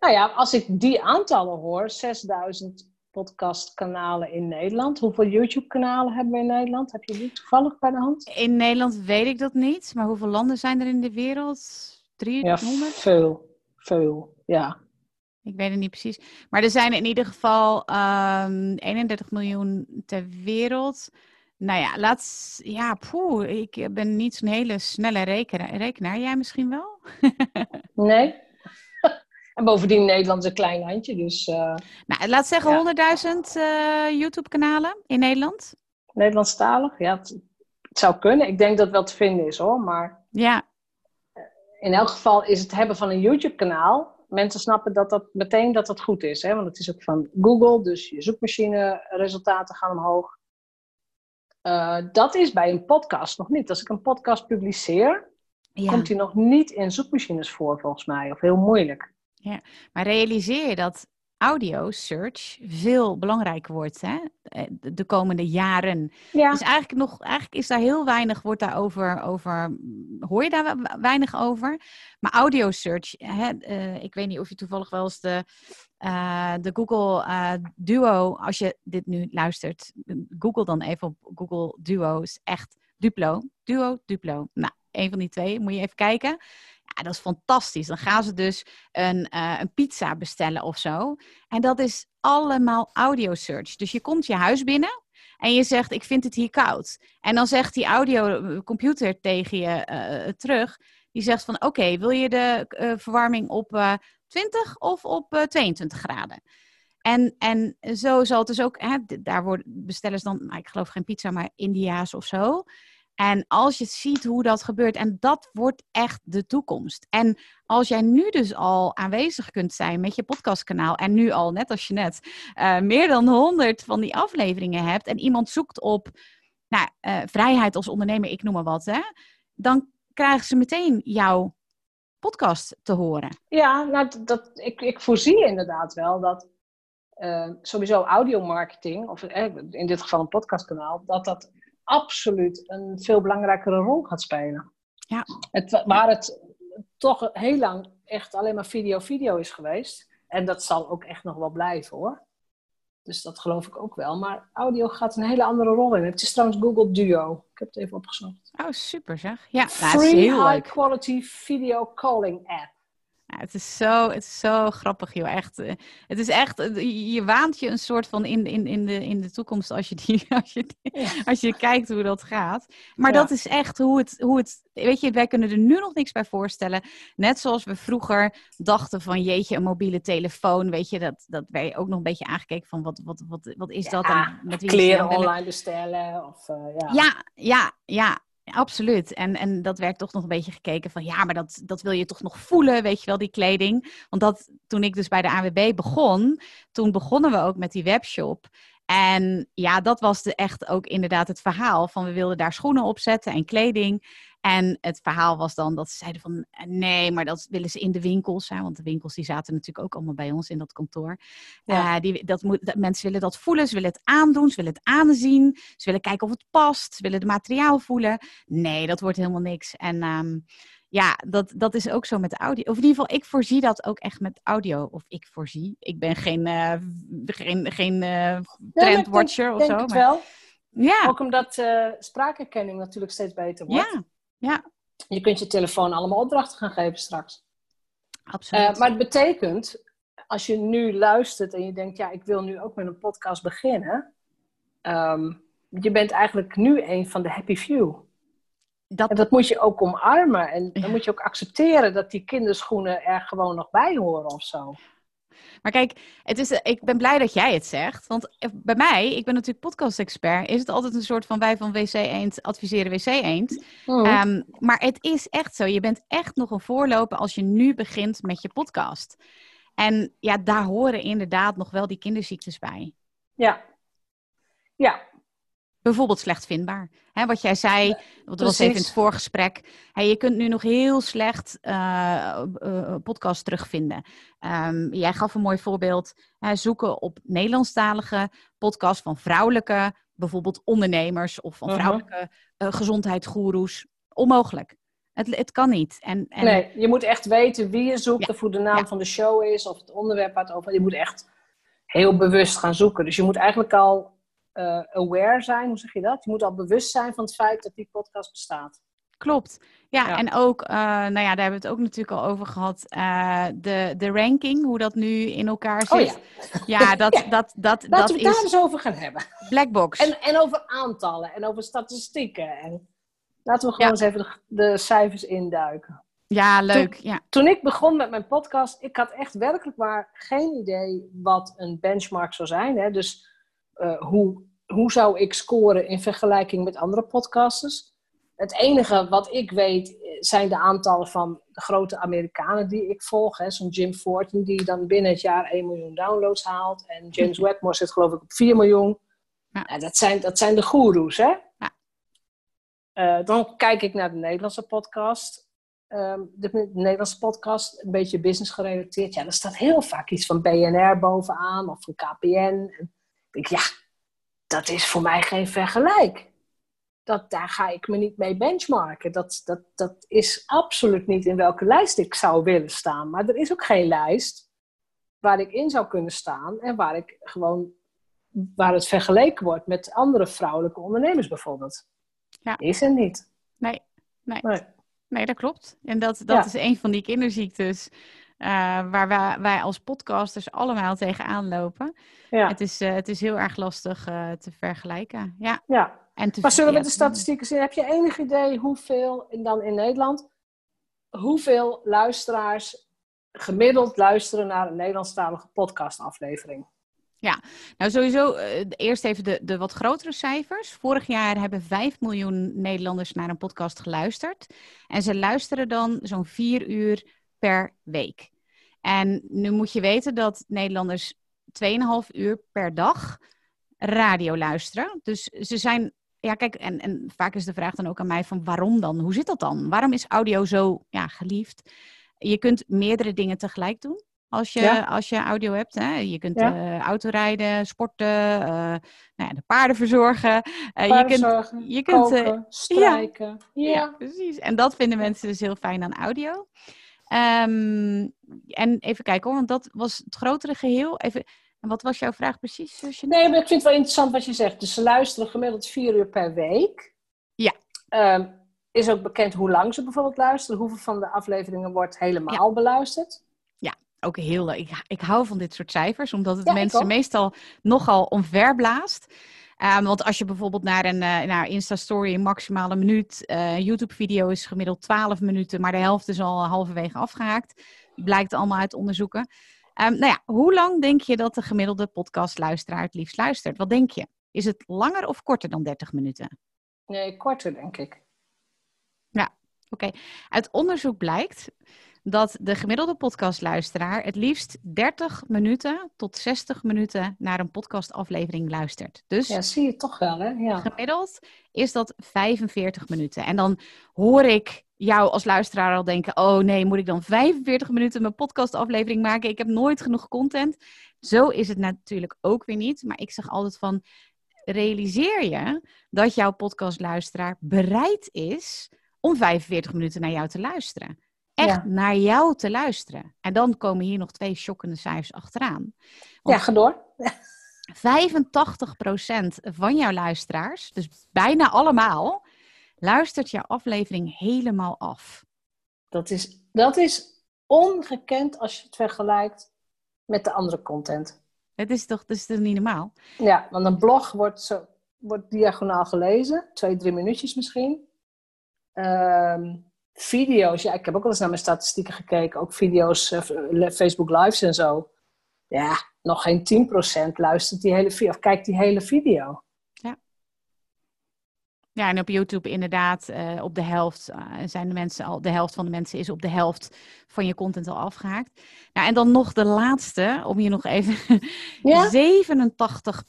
Nou ja, als ik die aantallen hoor, 6000 podcastkanalen in Nederland. Hoeveel YouTube-kanalen hebben we in Nederland? Heb je die toevallig bij de hand? In Nederland weet ik dat niet. Maar hoeveel landen zijn er in de wereld? Ja, 300? veel. Veel, ja. Ik weet het niet precies. Maar er zijn in ieder geval ehm 31 miljoen ter wereld. Nou ja, laat. Ja, poeh, ik ben niet zo'n hele snelle rekenaar. rekenaar. Jij misschien wel? Nee? en bovendien Nederland is een klein landje, dus eh Nou, laat zeggen Ja. 100.000 eh, YouTube-kanalen in Nederland. Nederlandstalig. Ja, het, het zou kunnen. Ik denk dat het wel te vinden is hoor. Maar Ja, in elk geval is het hebben van een YouTube-kanaal. Mensen snappen dat dat meteen dat dat goed is. Hè? Want het is ook van Google, dus je zoekmachine-resultaten gaan omhoog. Eh, dat is bij een podcast nog niet. Als ik een podcast publiceer, ja. komt die nog niet in zoekmachines voor, volgens mij. Of heel moeilijk. maar realiseer je dat audio search veel belangrijker wordt hè? eh, de de komende jaren. Ja, Dus eigenlijk, nog, eigenlijk is daar heel weinig, wordt daarover, over, hoor je daar we- weinig over. Maar audio search, hè, eh, ik weet niet of je toevallig wel eens de, eh, de Google Duo, als je dit nu luistert, google dan even op Google Duo, is echt Duplo. Duo, Duplo. Nou, een van die twee, moet je even kijken. Ja, dat is fantastisch. Dan gaan ze dus een, eh, een pizza bestellen of zo. En dat is allemaal audio search. Dus je komt je huis binnen en je zegt, ik vind het hier koud. En dan zegt die audiocomputer tegen je eh, terug, die zegt van, oké, wil je de eh, verwarming op eh 20 of op eh, 22 graden? En, en zo zal het dus ook, hè, daar worden bestellen ze dan, nou, ik geloof geen pizza, maar India's of zo. En als je ziet hoe dat gebeurt, en dat wordt echt de toekomst. En als jij nu dus al aanwezig kunt zijn met je podcastkanaal, en nu al, net als je net, eh, meer dan 100 van die afleveringen hebt, en iemand zoekt op nou, eh, vrijheid als ondernemer, ik noem maar wat, hè, dan krijgen ze meteen jouw podcast te horen. ja nou, dat, ik, ik voorzie inderdaad wel dat eh, sowieso audiomarketing, of eh, in dit geval een podcastkanaal, dat dat absoluut een veel belangrijkere rol gaat spelen. Ja. Het, wa- waar het toch heel lang echt alleen maar video-video is geweest. En dat zal ook echt nog wel blijven hoor. Dus dat geloof ik ook wel. Maar audio gaat een hele andere rol in. Het is trouwens Google Duo. Ik heb het even opgezocht. Oh, super zeg. Ja, nou, is Free leuk. high quality video calling app. Ja, het, is zo, het is zo grappig, joh. Echt. eh, Het is echt, eh, je waant je een soort van in, in, in, de, in de toekomst als je, die, als, je die- als je kijkt hoe dat gaat. Maar Ja. dat is echt hoe het, hoe het. Weet je, wij kunnen er nu nog niks bij voorstellen. Net zoals we vroeger dachten van jeetje, een mobiele telefoon. Weet je, dat, dat je ook nog een beetje aangekeken van wat, wat, wat, wat is dat? Ja, En met wie Kleren online bestellen. Of, eh, ja. Ja, ja, ja, absoluut. En, en dat werd toch nog een beetje gekeken van ja, maar dat, dat wil je toch nog voelen, weet je wel, die kleding. Want dat, toen ik dus bij de AWB begon, toen begonnen we ook met die webshop. En ja, dat was de, echt ook inderdaad het verhaal van we wilden daar schoenen op zetten en kleding. En het verhaal was dan dat ze zeiden van eh, nee, maar dat willen ze in de winkels. Hè, want de winkels die zaten natuurlijk ook allemaal bij ons in dat kantoor. Ja. Eh, die, dat moet, dat, mensen willen dat voelen, ze willen het aandoen, ze willen het aanzien. Ze willen kijken of het past, ze willen het materiaal voelen. Nee, dat wordt helemaal niks. En ehm, ja, dat, dat is ook zo met de audio. Of in ieder geval, ik voorzie dat ook echt met audio. Of ik voorzie. Ik ben geen, eh, geen, geen Nee, denk- trendwatcher of denk zo. het maar- wel. Ja, Ook omdat eh, spraakherkenning natuurlijk steeds beter wordt. ja, ja. Je kunt je telefoon allemaal opdrachten gaan geven straks. Absoluut. Uh, maar het betekent, als je nu luistert en je denkt, ja, ik wil nu ook met een podcast beginnen. Um, je bent eigenlijk nu een van de happy few. Dat... En dat moet je ook omarmen. En dan moet je ook accepteren dat die kinderschoenen er gewoon nog bij horen of zo. Maar kijk, het is, ik ben blij dat jij het zegt. Want bij mij, ik ben natuurlijk podcast-expert, is het altijd een soort van wij van WC Eend adviseren WC Eend. Oh. Ehm, maar het is echt zo. Je bent echt nog een voorloper als je nu begint met je podcast. En ja, daar horen inderdaad nog wel die kinderziektes bij. Ja. Ja, bijvoorbeeld slecht vindbaar. Hè, wat jij zei, dat was even in het voorgesprek. Hey, je kunt nu nog heel slecht uh, uh, podcast terugvinden. Um, jij gaf een mooi voorbeeld. Hè, zoeken op Nederlandstalige podcast van vrouwelijke, bijvoorbeeld ondernemers of van uh-huh. vrouwelijke uh, gezondheidsgoeroes. Onmogelijk. Het, het kan niet. En, en... Nee, je moet echt weten wie je zoekt, of hoe de naam van de show is, of het onderwerp waar het over Je moet echt heel bewust gaan zoeken. Dus je moet eigenlijk al uh, aware zijn, hoe zeg je dat? Je moet al bewust zijn van het feit dat die podcast bestaat. Klopt. Ja, en ook, uh, nou ja, daar hebben we het ook natuurlijk al over gehad. Uh, de, de ranking, hoe dat nu in elkaar zit. Oh, ja. ja, dat, ja. dat, dat, Laten dat we het daar eens over gaan hebben. Blackbox. En, en over aantallen en over statistieken. En laten we gewoon eens even de, de, cijfers induiken. Ja, leuk. Toen, ja. toen ik begon met mijn podcast, ik had echt werkelijk maar geen idee wat een benchmark zou zijn. Hè? Dus uh, hoe, hoe zou ik scoren in vergelijking met andere podcasters? Het enige wat ik weet zijn de aantallen van de grote Amerikanen die ik volg. Zo'n Jim Fortin die dan binnen het jaar 1 miljoen downloads haalt. En James Wedmore zit geloof ik op 4 miljoen. Ja. Nou, dat, zijn, dat zijn de goeroes, hè? Ja. Uh, dan kijk ik naar de Nederlandse podcast. Um, de, de, Nederlandse podcast, een beetje business gerelateerd. Ja, er staat heel vaak iets van BNR bovenaan of van KPN. En ik, ja, dat is voor mij geen vergelijk. Dat, daar ga ik me niet mee benchmarken. Dat, dat, dat is absoluut niet in welke lijst ik zou willen staan. Maar er is ook geen lijst waar ik in zou kunnen staan en waar ik gewoon waar het vergeleken wordt met andere vrouwelijke ondernemers bijvoorbeeld. Ja. Is er niet. Nee, nee. nee. nee dat klopt. En dat, dat is een van die kinderziektes uh, waar wij, wij, als podcasters allemaal tegenaan lopen. Ja. Het, is, uh, het is heel erg lastig uh, te vergelijken. Ja. ja. En te, maar zullen we met de statistieken zien? Heb je enig idee hoeveel, dan in Nederland, hoeveel luisteraars gemiddeld luisteren naar een Nederlandstalige podcastaflevering? Ja, nou sowieso eerst even de, de wat grotere cijfers. Vorig jaar hebben 5 miljoen Nederlanders naar een podcast geluisterd. En ze luisteren dan zo'n 4 uur per week. En nu moet je weten dat Nederlanders 2,5 uur per dag radio luisteren. Dus ze zijn, ja kijk, en, en vaak is de vraag dan ook aan mij van waarom dan? Hoe zit dat dan? Waarom is audio zo ja, geliefd? Je kunt meerdere dingen tegelijk doen. Als je, als je audio hebt. Hè? Je kunt ja. uh, autorijden, sporten, uh, nou ja, de paarden verzorgen. Uh, je kunt, je kunt koken, strijken. Ja. precies. En dat vinden mensen dus heel fijn aan audio. Um, en even kijken hoor, want dat was het grotere geheel. Even, en wat was jouw vraag precies? Nee, maar ik vind het wel interessant wat je zegt. Dus ze luisteren gemiddeld vier uur per week. Ja. Um, is ook bekend hoe lang ze bijvoorbeeld luisteren? Hoeveel van de afleveringen wordt helemaal beluisterd? Ja, ook heel leuk. Ik, ik hou van dit soort cijfers, omdat het mensen meestal nogal omverblaast. Um, want als je bijvoorbeeld naar een uh, naar Insta-story een maximale minuut, uh, YouTube-video is gemiddeld 12 minuten, maar de helft is al halverwege afgehaakt. Blijkt allemaal uit onderzoeken. Um, nou ja, hoe lang denk je dat de gemiddelde podcastluisteraar het liefst luistert? Wat denk je? Is het langer of korter dan 30 minuten? Nee, korter denk ik. Oké. Uit onderzoek blijkt dat de gemiddelde podcastluisteraar het liefst 30 minuten tot 60 minuten naar een podcastaflevering luistert. Dus ja, zie je toch wel, hè? Ja. Gemiddeld is dat 45 minuten. En dan hoor ik jou als luisteraar al denken: oh nee, moet ik dan 45 minuten mijn podcastaflevering maken? Ik heb nooit genoeg content. Zo is het natuurlijk ook weer niet. Maar ik zeg altijd van. Realiseer je dat jouw podcastluisteraar bereid is om 45 minuten naar jou te luisteren echt naar jou te luisteren. En dan komen hier nog twee shockende cijfers achteraan. Want ja, ga door. 85% van jouw luisteraars, dus bijna allemaal, luistert jouw aflevering helemaal af. Dat is, dat is ongekend als je het vergelijkt met de andere content. Het is toch, dat is toch niet normaal? Ja, want een blog wordt, zo, wordt diagonaal gelezen, twee, drie minuutjes misschien. Ehm, video's, ja, ik heb ook wel eens naar mijn statistieken gekeken, ook video's, uh, Facebook Lives en zo. Ja, nog geen 10% luistert die hele video of kijkt die hele video. Ja, en op YouTube inderdaad, uh, op de helft uh, zijn de mensen al, de helft van de mensen is op de helft van je content al afgehaakt. Nou, en dan nog de laatste, om je nog even. Ja? 87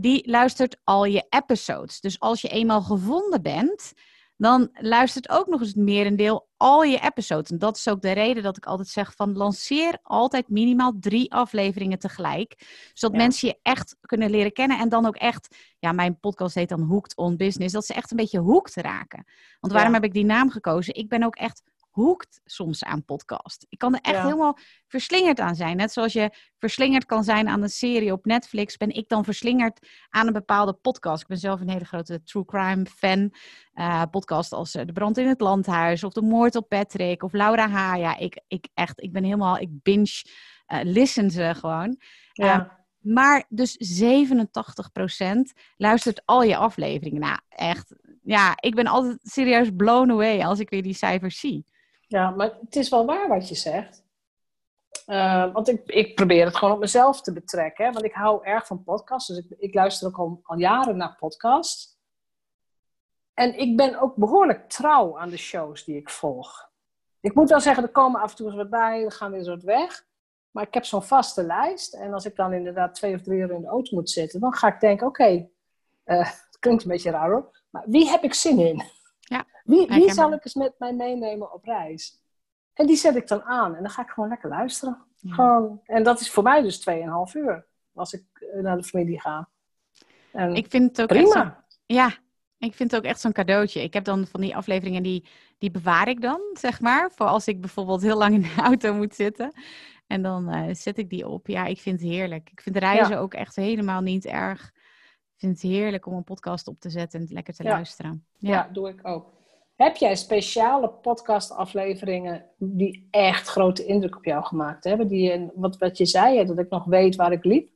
die luistert al je episodes. Dus als je eenmaal gevonden bent, dan luistert ook nog eens het merendeel al je episodes. En dat is ook de reden dat ik altijd zeg van lanceer altijd minimaal drie afleveringen tegelijk. Zodat mensen je echt kunnen leren kennen en dan ook echt, ja mijn podcast heet dan Hooked on Business, dat ze echt een beetje hooked raken. Want waarom heb ik die naam gekozen? Ik ben ook echt hoekt soms aan podcast. Ik kan er echt helemaal verslingerd aan zijn. Net zoals je verslingerd kan zijn aan een serie op Netflix, ben ik dan verslingerd aan een bepaalde podcast. Ik ben zelf een hele grote true crime fan. Uh, podcast als uh, De Brand in het Landhuis of De Moord op Patrick of Laura H. Ja, ik, ik echt, ik ben helemaal, ik binge uh, listen ze gewoon. Ja. maar dus 87% luistert al je afleveringen. Nou, echt. Ja, ik ben altijd serieus blown away als ik weer die cijfers zie. Ja, maar het is wel waar wat je zegt. Uh, want ik, ik probeer het gewoon op mezelf te betrekken. Want ik hou erg van podcasts. Dus ik, ik luister ook al, al jaren naar podcasts. En ik ben ook behoorlijk trouw aan de shows die ik volg. Ik moet wel zeggen, er komen af en toe eens wat bij. Dan gaan we weer wat weg. Maar ik heb zo'n vaste lijst. En als ik dan inderdaad twee of drie uur in de auto moet zitten... dan ga ik denken, oké, okay, eh, het klinkt een beetje raar hoor. Maar wie heb ik zin in? Wie, wie zal ik eens met mij meenemen op reis? En die zet ik dan aan en dan ga ik gewoon lekker luisteren. Gewoon, en dat is voor mij dus 2,5 uur als ik eh, naar de familie ga. En ik vind het ook prima. ja, ik vind het ook echt zo'n cadeautje. Ik heb dan van die afleveringen die, die bewaar ik dan, zeg maar. Voor als ik bijvoorbeeld heel lang in de auto moet zitten. En dan uh, zet ik die op. Ja, ik vind het heerlijk. Ik vind reizen ook echt helemaal niet erg vind het heerlijk om een podcast op te zetten en lekker te luisteren. Ja. ja, doe ik ook. Heb jij speciale podcastafleveringen die echt grote indruk op jou gemaakt hebben? Die, wat, wat je zei, dat ik nog weet waar ik liep?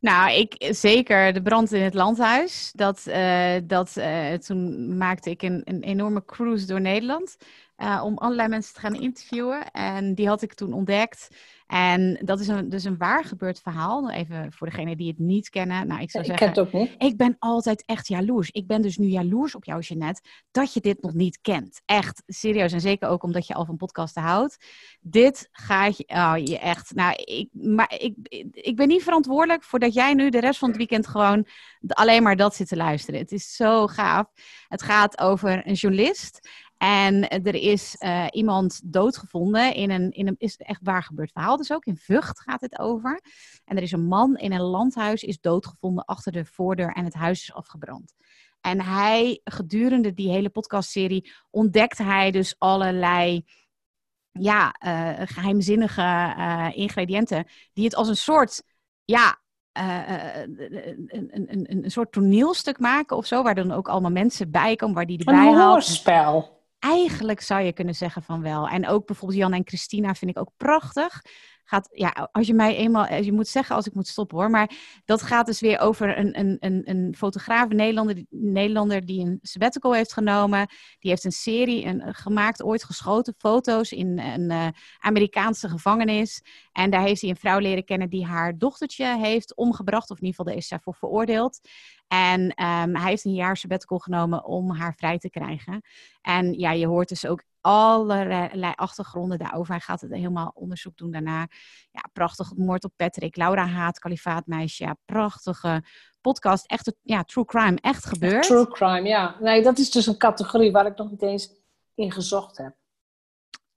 Nou, ik zeker de brand in het landhuis. Dat, uh, dat, uh, toen maakte ik een, een enorme cruise door Nederland. Uh, om allerlei mensen te gaan interviewen. En die had ik toen ontdekt. En dat is een, dus een waar gebeurd verhaal. Even voor degenen die het niet kennen. Nou, ik zou zeggen, ik ken het ook niet. Ik ben altijd echt jaloers. Ik ben dus nu jaloers op jou, Jeanette, dat je dit nog niet kent. Echt, serieus. En zeker ook omdat je al van podcasten houdt. Dit gaat je, oh, je echt... Nou, ik, maar ik, ik ben niet verantwoordelijk voor dat jij nu de rest van het weekend gewoon alleen maar dat zit te luisteren. Het is zo gaaf. Het gaat over een journalist en er is uh, iemand doodgevonden in een, in een is echt waar gebeurd verhaal. Dus ook in Vught gaat het over. En er is een man in een landhuis is doodgevonden achter de voordeur en het huis is afgebrand. En hij, gedurende die hele podcastserie, ontdekt hij dus allerlei ja, uh, geheimzinnige uh, ingrediënten. Die het als een soort ja, uh, een, een, een, een, soort toneelstuk maken of zo, waar dan ook allemaal mensen bij komen, waar die erbij. Een hoorspel. Eigenlijk zou je kunnen zeggen van wel. En ook bijvoorbeeld Jan en Christina vind ik ook prachtig gaat, ja, als je mij eenmaal, je moet zeggen als ik moet stoppen hoor, maar dat gaat dus weer over een, een, een, een fotograaf, een Nederlander, Nederlander die een sabbatical heeft genomen. Die heeft een serie een, gemaakt, ooit geschoten foto's in een uh, Amerikaanse gevangenis. En daar heeft hij een vrouw leren kennen die haar dochtertje heeft omgebracht, of in ieder geval daar is voor veroordeeld. En um, hij heeft een jaar sabbatical genomen om haar vrij te krijgen. En ja, je hoort dus ook allerlei achtergronden daarover. Hij gaat het helemaal onderzoek doen daarna. Ja, prachtig. Moord op Patrick. Laura Haat, Kalifaatmeisje. Ja, prachtige podcast. Echt, ja, true crime. Echt gebeurd. True crime, ja. Nee, dat is dus een categorie waar ik nog niet eens in gezocht heb.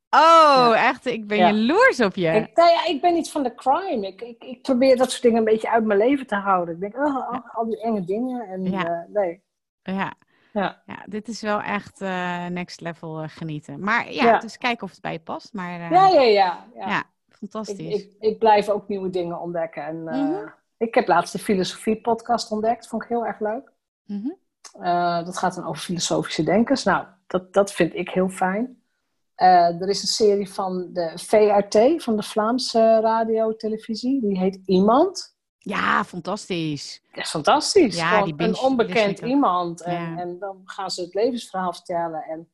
Oh, echt? Ik ben ja. jaloers op je. Ik, nou ja, ik ben niet van de crime. Ik, ik, ik, probeer dat soort dingen een beetje uit mijn leven te houden. Ik denk, oh, oh al die enge dingen. En ja. Uh, nee. Ja. Ja. ja, dit is wel echt uh, next level uh, genieten. Maar ja, dus kijken of het bij je past. Maar, ja, ja, ja, ja, ja. fantastisch. Ik, ik, ik, blijf ook nieuwe dingen ontdekken. En, mm -hmm. Ik heb laatst de filosofie-podcast ontdekt. Vond ik heel erg leuk. Mm -hmm. dat gaat dan over filosofische denkers. Nou, dat, dat vind ik heel fijn. Eh, er is een serie van de VRT, van de Vlaamse radio-televisie. Die heet Iemand. Ja, fantastisch. Dat is fantastisch. Ja, die een onbekend iemand. En, Ja. en dan gaan ze het levensverhaal vertellen. En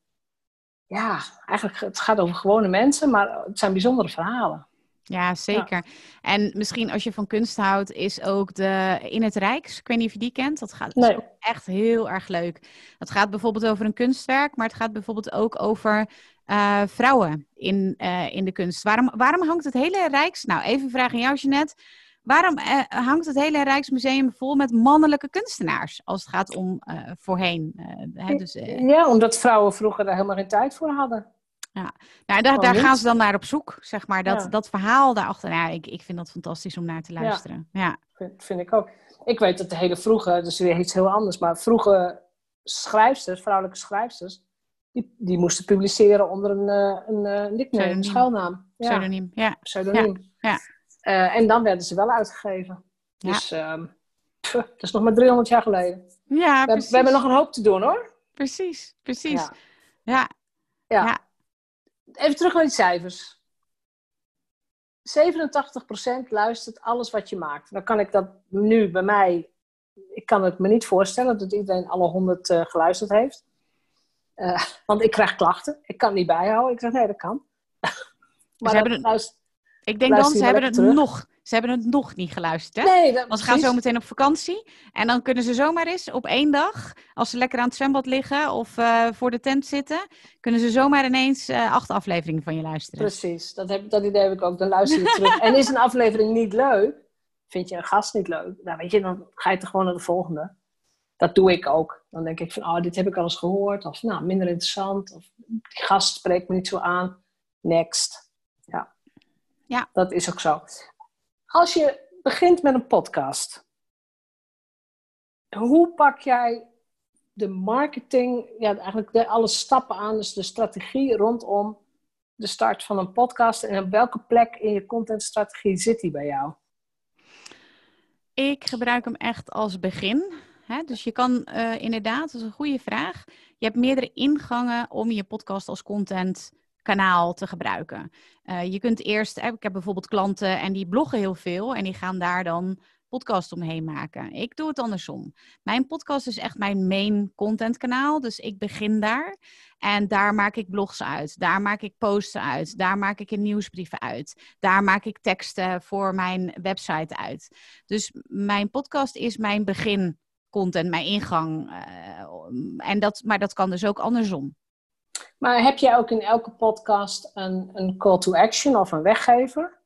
ja, eigenlijk het gaat over gewone mensen, maar het zijn bijzondere verhalen. Ja, zeker. En misschien als je van kunst houdt, is ook de In het Rijks. Ik weet niet of je die kent. Dat gaat dat is ook echt heel erg leuk. Het gaat bijvoorbeeld over een kunstwerk, maar het gaat bijvoorbeeld ook over eh, vrouwen in, eh, in de kunst. Waarom, waarom hangt het hele Rijks... Nou, even een vraag aan jou, Jeanette. Waarom eh, hangt het hele Rijksmuseum vol met mannelijke kunstenaars? Als het gaat om voorheen. hè, dus, Ja, omdat vrouwen vroeger daar helemaal geen tijd voor hadden. nou, daar, daar gaan ze dan naar op zoek, zeg maar. Dat, Ja. dat verhaal daarachter. Nou, ik, ik vind dat fantastisch om naar te luisteren. Ja. Vind, vind ik ook. Ik weet dat de hele vroege, dus weer iets heel anders, maar vroege schrijfsters, vrouwelijke schrijfsters, die, die moesten publiceren onder een, eh, een eh, nickname, een schuilnaam. Ja, Pseudoniem. Ja. pseudoniem. Ja. Eh, en dan werden ze wel uitgegeven. Ja. Dus ehm, pff, dat is nog maar 300 jaar geleden. Ja, We, hebben- precies. we hebben nog een hoop te doen hoor. Precies, precies. Ja. Ja. Even terug naar die cijfers. 87% luistert alles wat je maakt. Dan kan ik dat nu bij mij... Ik kan het me niet voorstellen dat iedereen alle 100 eh, geluisterd heeft. Eh, want ik krijg klachten. Ik kan het niet bijhouden. Ik zeg, nee, dat kan. maar hebben dat een- luist- Ik denk dan, ze hebben, het terug? nog, ze hebben het nog niet geluisterd, hè? Nee, dat, Want ze gaan zo meteen op vakantie. En dan kunnen ze zomaar eens op één dag, als ze lekker aan het zwembad liggen of eh, voor de tent zitten, kunnen ze zomaar ineens eh, acht afleveringen van je luisteren. Precies, dat, heb, dat idee heb ik ook. Dan luister je terug. en is een aflevering niet leuk, vind je een gast niet leuk, nou weet je, dan ga je toch gewoon naar de volgende. Dat doe ik ook. Dan denk ik van, oh, dit heb ik al eens gehoord. Of, nou, minder interessant. Of, die gast spreekt me niet zo aan. Next. Ja. Ja. Dat is ook zo. Als je begint met een podcast, hoe pak jij de marketing, ja, eigenlijk de, alle stappen aan, dus de strategie rondom de start van een podcast en op welke plek in je contentstrategie zit die bij jou? Ik gebruik hem echt als begin. Hè? Dus je kan eh, inderdaad, dat is een goede vraag. Je hebt meerdere ingangen om je podcast als contentkanaal te gebruiken. Eh, je kunt eerst, eh, ik heb bijvoorbeeld klanten en die bloggen heel veel en die gaan daar dan podcast omheen maken. Ik doe het andersom. Mijn podcast is echt mijn main contentkanaal, dus ik begin daar. En daar maak ik blogs uit, daar maak ik posts uit, daar maak ik een nieuwsbrieven uit, daar maak ik teksten voor mijn website uit. Dus mijn podcast is mijn begin content, mijn ingang. eh, en dat, maar dat kan dus ook andersom. Maar heb jij ook in elke podcast een, een call to action of een weggever?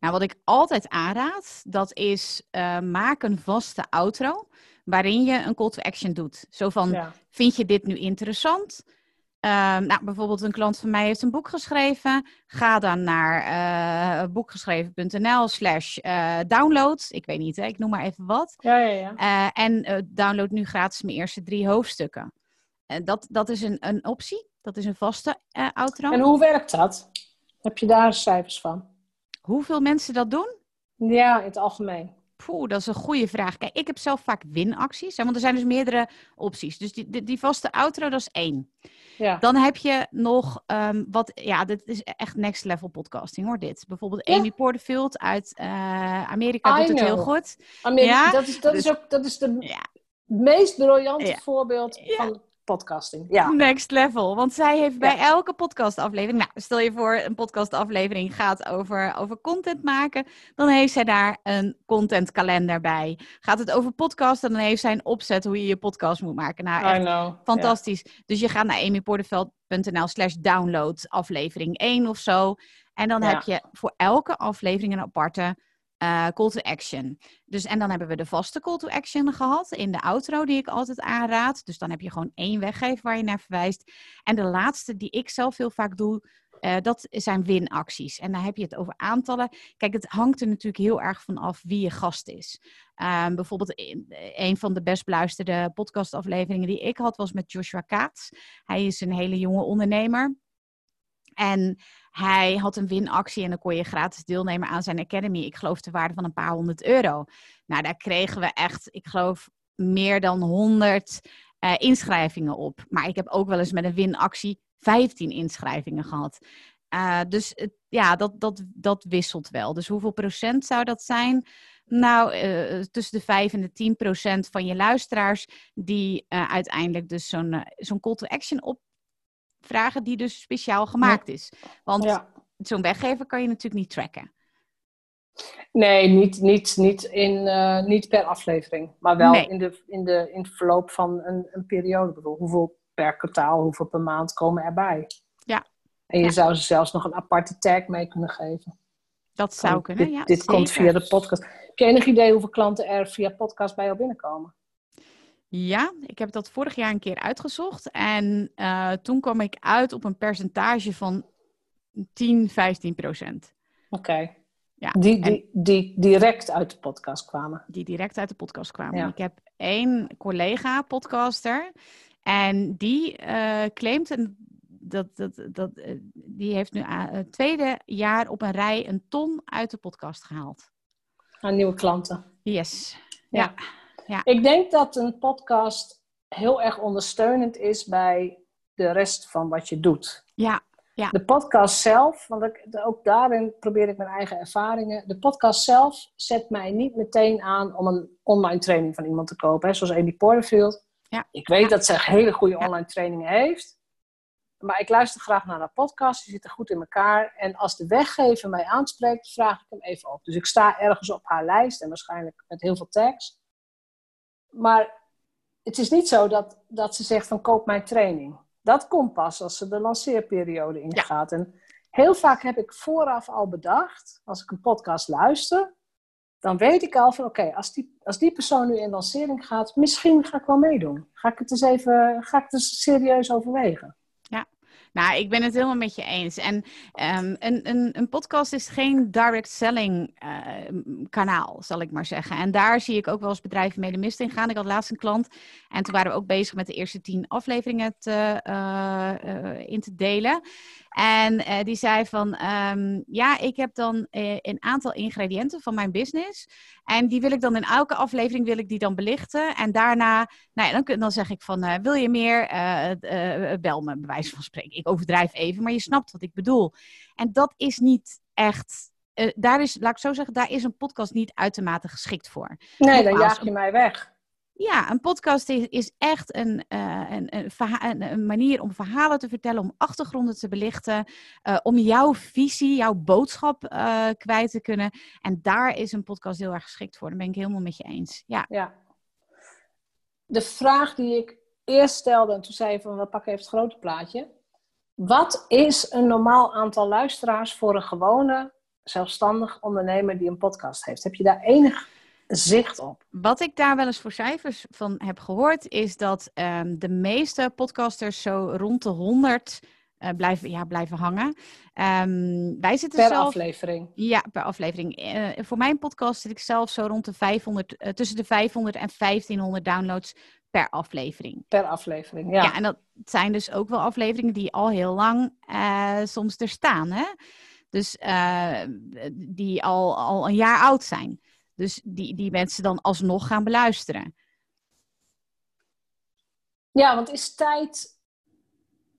Nou, wat ik altijd aanraad, dat is eh, maak een vaste outro waarin je een call to action doet. Zo van, Ja. vind je dit nu interessant? Ehm, nou, bijvoorbeeld een klant van mij heeft een boek geschreven. Ga dan naar eh boekgeschreven.nl slash eh, download. Ik weet niet, hè? ik noem maar even wat. Ja, ja, ja. Eh, en download nu gratis mijn eerste drie hoofdstukken. Dat, dat is een, een optie. Dat is een vaste outro. En hoe werkt dat? Heb je daar cijfers van? Hoeveel mensen dat doen? Ja, in het algemeen. Poeh, dat is een goede vraag. Kijk, ik heb zelf vaak winacties. Hè, want er zijn dus meerdere opties. Dus die, die, die vaste outro, dat is één. Ja. Dan heb je nog ehm, wat, ja, dit is echt next level podcasting hoor, dit. Bijvoorbeeld Ja. Amy Porterfield uit eh, Amerika I doet het heel goed. Amerika, Ja, dat is, dat dus- is ook dat is de Ja, meest briljante Ja. voorbeeld van podcasting. Ja. next level. Want zij heeft bij Ja. elke podcastaflevering, nou, stel je voor een podcastaflevering gaat over, over content maken, dan heeft zij daar een contentkalender bij. Gaat het over podcasten, dan heeft zij een opzet hoe je je podcast moet maken. Nou, echt I know. Fantastisch. Dus je gaat naar amyporterveld.nl slash download aflevering 1 of zo. En dan Ja. heb je voor elke aflevering een aparte eh, call to action. Dus, en dan hebben we de vaste call to action gehad in de outro die ik altijd aanraad. Dus dan heb je gewoon één weggever waar je naar verwijst. En de laatste die ik zelf heel vaak doe, eh, dat zijn winacties. En dan heb je het over aantallen. Kijk, het hangt er natuurlijk heel erg van af wie je gast is. Ehm, bijvoorbeeld in- een van de best beluisterde podcastafleveringen die ik had was met Joshua Kaats. Hij is een hele jonge ondernemer. En hij had een winactie en dan kon je gratis deelnemen aan zijn Academy. Ik geloof de waarde van een paar honderd euro. Nou, daar kregen we echt, ik geloof, meer dan honderd eh, inschrijvingen op. Maar ik heb ook wel eens met een winactie 15 inschrijvingen gehad. Uh, dus ja, dat, dat, dat wisselt wel. Dus hoeveel procent zou dat zijn? Nou, uh, tussen de 5 en de 10 procent van je luisteraars die uiteindelijk dus zo'n zo'n call to action opvragen die dus speciaal gemaakt is. Want ja. zo'n weggever kan je natuurlijk niet tracken. Nee, niet, niet, niet, in, uh, niet per aflevering, maar wel nee. in, de, in, de, in het verloop van een, een periode. Bijvoorbeeld hoeveel per kwartaal, hoeveel per maand komen erbij. Ja. En je ja. zou ze zelfs nog een aparte tag mee kunnen geven. Dat zou kunnen, dit, ja. Dit komt via de podcast. Heb je enig idee hoeveel klanten er via podcast bij jou binnenkomen? Ja, ik heb dat vorig jaar een keer uitgezocht. En uh, toen kwam ik uit op een percentage van 10, 15 procent. Oké. Okay. Ja, die, die, die direct uit de podcast kwamen. Die direct uit de podcast kwamen. Ja. Ik heb één collega podcaster. En die uh, claimt, dat, dat, dat, uh, die heeft nu het tweede jaar op een rij een ton uit de podcast gehaald. Aan nieuwe klanten. Yes. Ja. ja. Ja. Ik denk dat een podcast heel erg ondersteunend is bij de rest van wat je doet. Ja, ja. De podcast zelf, want ik, ook daarin probeer ik mijn eigen ervaringen. De podcast zelf zet mij niet meteen aan om een online training van iemand te kopen. Hè, zoals Amy Porterfield. Ja. Ik weet ja. dat ze hele goede online trainingen heeft. Maar ik luister graag naar haar podcast. Die zitten goed in elkaar. En als de weggever mij aanspreekt, vraag ik hem even op. Dus ik sta ergens op haar lijst. En waarschijnlijk met heel veel tags. Maar het is niet zo dat, dat ze zegt van koop mijn training. Dat komt pas als ze de lanceerperiode ingaat. Ja. En heel vaak heb ik vooraf al bedacht, als ik een podcast luister, dan weet ik al van oké, okay, als, die, als die persoon nu in lancering gaat, misschien ga ik wel meedoen. Ga ik het eens even, ga ik het eens serieus overwegen. Nou, ik ben het helemaal met je eens. En um, een, een, een, podcast is geen direct selling uh, kanaal, zal ik maar zeggen. En daar zie ik ook wel eens bedrijven mee de mist in gaan. Ik had laatst een klant en toen waren we ook bezig met de eerste tien afleveringen te, uh, uh, in te delen. En uh, die zei van, um, ja, ik heb dan uh, een aantal ingrediënten van mijn business. En die wil ik dan in elke aflevering wil ik die dan belichten. En daarna, nou ja, dan, dan zeg ik van, uh, wil je meer, bel me, bij wijze van spreken. Ik overdrijf even, maar je snapt wat ik bedoel. En dat is niet echt... daar is, laat ik zo zeggen, daar is een podcast niet uitermate geschikt voor. Nee, dan jaag je mij weg. Ja, een podcast is, is echt een, uh, een, een, manier om verhalen te vertellen, om achtergronden te belichten, uh, om jouw visie, jouw boodschap uh, kwijt te kunnen. En daar is een podcast heel erg geschikt voor. Daar ben ik helemaal met je eens. Ja. ja. De vraag die ik eerst stelde, en toen zei je van we pakken even het grote plaatje. Wat is een normaal aantal luisteraars voor een gewone zelfstandig ondernemer die een podcast heeft? Heb je daar enig zicht op. Wat ik daar wel eens voor cijfers van heb gehoord, is dat um, de meeste podcasters zo rond de 100 uh, blijven, ja, blijven hangen. Um, wij zitten per zelf, aflevering? Ja, per aflevering. Uh, voor mijn podcast zit ik zelf zo rond de 500, uh, tussen de 500 en 1500 downloads per aflevering. Per aflevering, ja. Ja, en dat zijn dus ook wel afleveringen die al heel lang soms er staan. Hè? Dus die al, al een jaar oud zijn. Dus die, die mensen dan alsnog gaan beluisteren. Ja, want is tijd.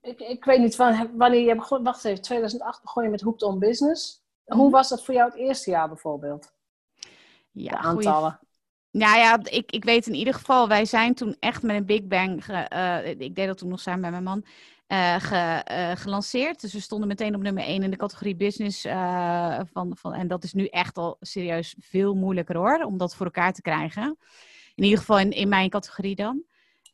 Ik, ik weet niet wanneer je begon. Wacht even, 2008 begon je met Hooped on Business. Hoe was dat voor jou het eerste jaar bijvoorbeeld? Ja, De aantallen. Goeie... Nou ja, ik, ik weet in ieder geval, wij zijn toen echt met een Big Bang. Ge, uh, ik deed dat toen nog samen met mijn man. Ge, uh, gelanceerd. Dus we stonden meteen op nummer 1 in de categorie business. Uh, van, van, en dat is nu echt al serieus veel moeilijker hoor, om dat voor elkaar te krijgen. In ieder geval in, in mijn categorie dan.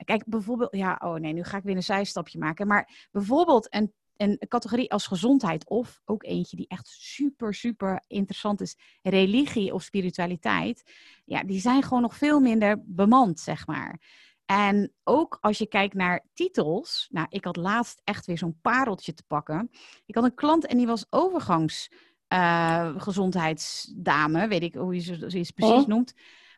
Kijk, bijvoorbeeld, ja, oh nee, nu ga ik weer een zijstapje maken. Maar bijvoorbeeld een, een categorie als gezondheid, of ook eentje die echt super, super interessant is, religie of spiritualiteit. Ja, die zijn gewoon nog veel minder bemand, zeg maar. En ook als je kijkt naar titels. Nou, ik had laatst echt weer zo'n pareltje te pakken. Ik had een klant en die was overgangs uh, gezondheidsdame. Weet ik hoe je ze precies oh. noemt.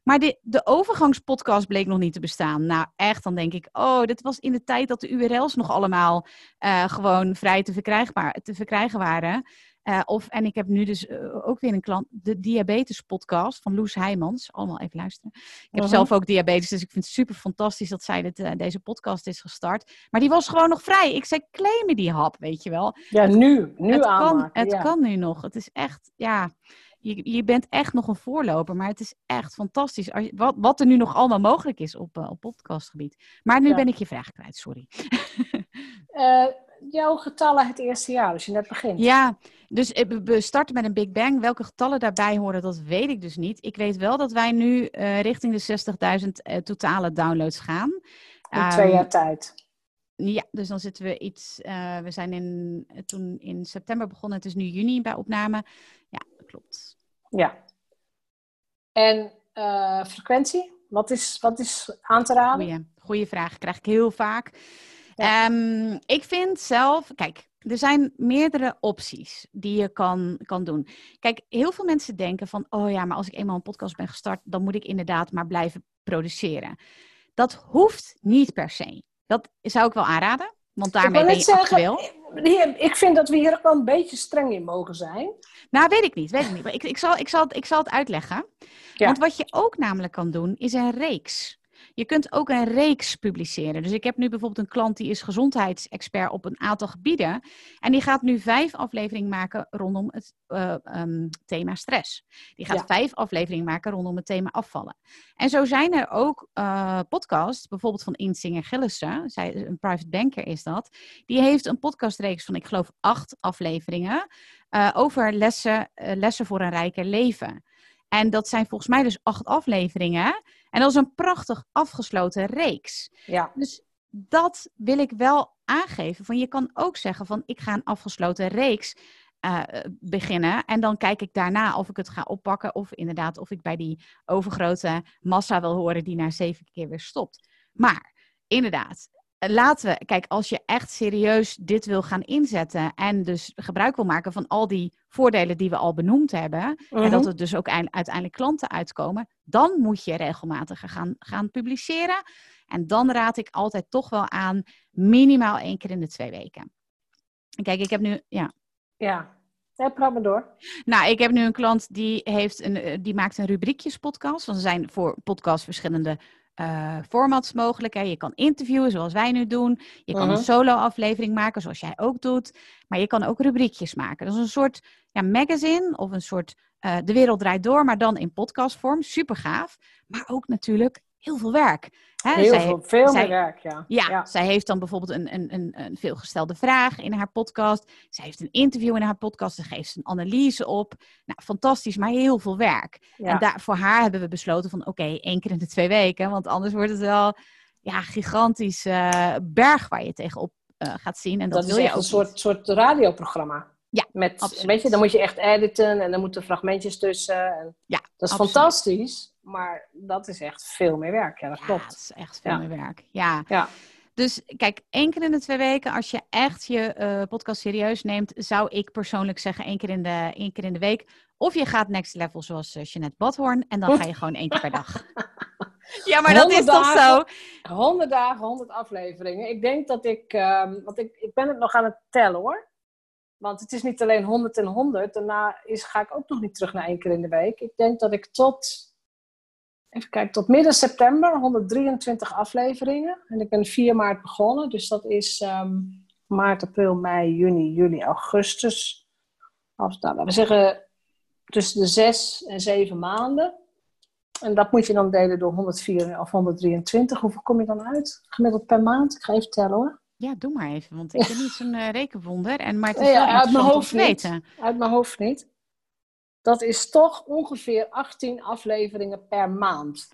Maar de, de overgangspodcast bleek nog niet te bestaan. Nou, echt, dan denk ik, oh, dit was in de tijd dat de URL's nog allemaal uh, gewoon vrij te, verkrijgbaar, te verkrijgen waren. Uh, of, en ik heb nu dus uh, ook weer een klant, de diabetes podcast van Loes Heijmans. Allemaal even luisteren. Ik heb Mhm. zelf ook diabetes, dus ik vind het super fantastisch dat zij dit, uh, deze podcast is gestart. Maar die was gewoon nog vrij. Ik zei, claim me die hap, weet je wel. Ja, nu. Nu het kan, het ja. kan nu nog. Het is echt, ja, je, je bent echt nog een voorloper, maar het is echt fantastisch. Als je, wat, wat er nu nog allemaal mogelijk is op, uh, op podcastgebied. Maar nu Ja. ben ik je vraag kwijt, sorry. Eh, jouw getallen het eerste jaar, als je net begint. Ja, dus eh, we- starten met een Big Bang. Welke getallen daarbij horen, dat weet ik dus niet. Ik weet wel dat wij nu eh, richting de 60.000 eh, totale downloads gaan. In twee Ehm, jaar tijd. Ja, dus dan zitten we iets. we zijn in, toen in september begonnen. Het is nu juni bij opname. Ja, dat klopt. Ja. En frequentie? Wat is, wat is aan te raden? Goeie, goeie vraag. Krijg ik heel vaak. Ja. Ehm, ik vind zelf. Kijk, er zijn meerdere opties die je kan, kan doen. Kijk, heel veel mensen denken van. Oh ja, maar als ik eenmaal een podcast ben gestart. dan moet ik inderdaad maar blijven produceren. Dat hoeft niet per se. Dat zou ik wel aanraden. Want daarmee ben je zeggen, actueel. Ik vind dat we hier ook wel een beetje streng in mogen zijn. Nou, weet ik niet. Weet ik niet. Maar ik, ik, zal, ik, zal, het- ik zal het uitleggen. Ja. Want wat je ook namelijk kan doen, is een reeks. Je kunt ook een reeks publiceren. Dus ik heb nu bijvoorbeeld een klant die is gezondheidsexpert op een aantal gebieden. En die gaat nu vijf afleveringen maken rondom het eh, ehm, thema stress. Die gaat Ja. vijf afleveringen maken rondom het thema afvallen. En zo zijn er ook eh, podcasts, bijvoorbeeld van Insinger Gillissen, zij, een private banker is dat. Die heeft een podcastreeks van, ik geloof, acht afleveringen eh, over lessen, lessen voor een rijker leven. En dat zijn volgens mij dus acht afleveringen. En dat is een prachtig afgesloten reeks. Ja. Dus dat wil ik wel aangeven. Van je kan ook zeggen van ik ga een afgesloten reeks eh, beginnen. En dan kijk ik daarna of ik het ga oppakken. Of inderdaad of ik bij die overgrote massa wil horen die na zeven keer weer stopt. Maar inderdaad, laten we, kijk, als je echt serieus dit wil gaan inzetten en dus gebruik wil maken van al die voordelen die we al benoemd hebben, en Mhm. dat er dus ook eind- uiteindelijk klanten uitkomen, dan moet je regelmatig gaan, gaan publiceren. En dan raad ik altijd toch wel aan minimaal één keer in de twee weken. Kijk, ik heb nu, ja. Ja. Ja, praat maar door. Nou, ik heb nu een klant die, heeft een, eh, die maakt een rubriekjes podcast. Want er zijn voor podcasts verschillende eh, formats mogelijk. Hè. Je kan interviewen, zoals wij nu doen. Je kan Mhm. een solo-aflevering maken, zoals jij ook doet. Maar je kan ook rubriekjes maken. Dat is een soort ja, magazine of een soort eh, De Wereld Draait Door, maar dan in podcastvorm. Super gaaf. Maar ook natuurlijk heel veel werk. Hè. Heel Zij- veel, veel zij- meer werk, ja. ja, zij heeft dan bijvoorbeeld een, een, een, een veelgestelde vraag in haar podcast. Zij heeft een interview in haar podcast. Daar geeft ze een analyse op. Nou, fantastisch, maar heel veel werk. Ja. En daar, voor haar hebben we besloten van oké, één keer in de twee weken. Want anders wordt het wel ja, gigantisch eh, berg waar je tegenop eh, gaat zien. En dat, dat wil is je ook een soort, soort radioprogramma. Ja, Met, absoluut. weet je, dan moet je echt editen en dan moeten fragmentjes tussen. En Ja, dat is absoluut. fantastisch, maar dat is echt veel meer werk. Ja, dat. Ja, klopt. is echt veel Ja. meer werk. Ja. Ja. Dus kijk, één keer in de twee weken, als je echt je eh, podcast serieus neemt, zou ik persoonlijk zeggen één keer in de, één keer in de week. Of je gaat next level zoals uh, Jeanette Badhoorn en dan ga je gewoon één keer per dag. Ja, maar dat is 100 toch zo? dagen. 100 dagen, 100 afleveringen. Ik denk dat ik, ehm, want ik, ik ben het nog aan het tellen hoor. Want het is niet alleen 100 en 100. Daarna is, ga ik ook nog niet terug naar één keer in de week. Ik denk dat ik tot, even kijken, tot midden september 123 afleveringen. En ik ben 4 maart begonnen. Dus dat is ehm, maart, april, mei, juni, juli, augustus. Als, nou, laten we zeggen tussen de 6 en 7 maanden. En dat moet je dan delen door 104 of 123. Hoeveel kom je dan uit? Gemiddeld per maand? Ik ga even tellen hoor. Ja, doe maar even, want ik ben niet zo'n eh, rekenwonder. En, maar het is Nee, wel ja, uit mijn hoofd te niet. Uit mijn hoofd niet. Dat is toch ongeveer 18 afleveringen per maand.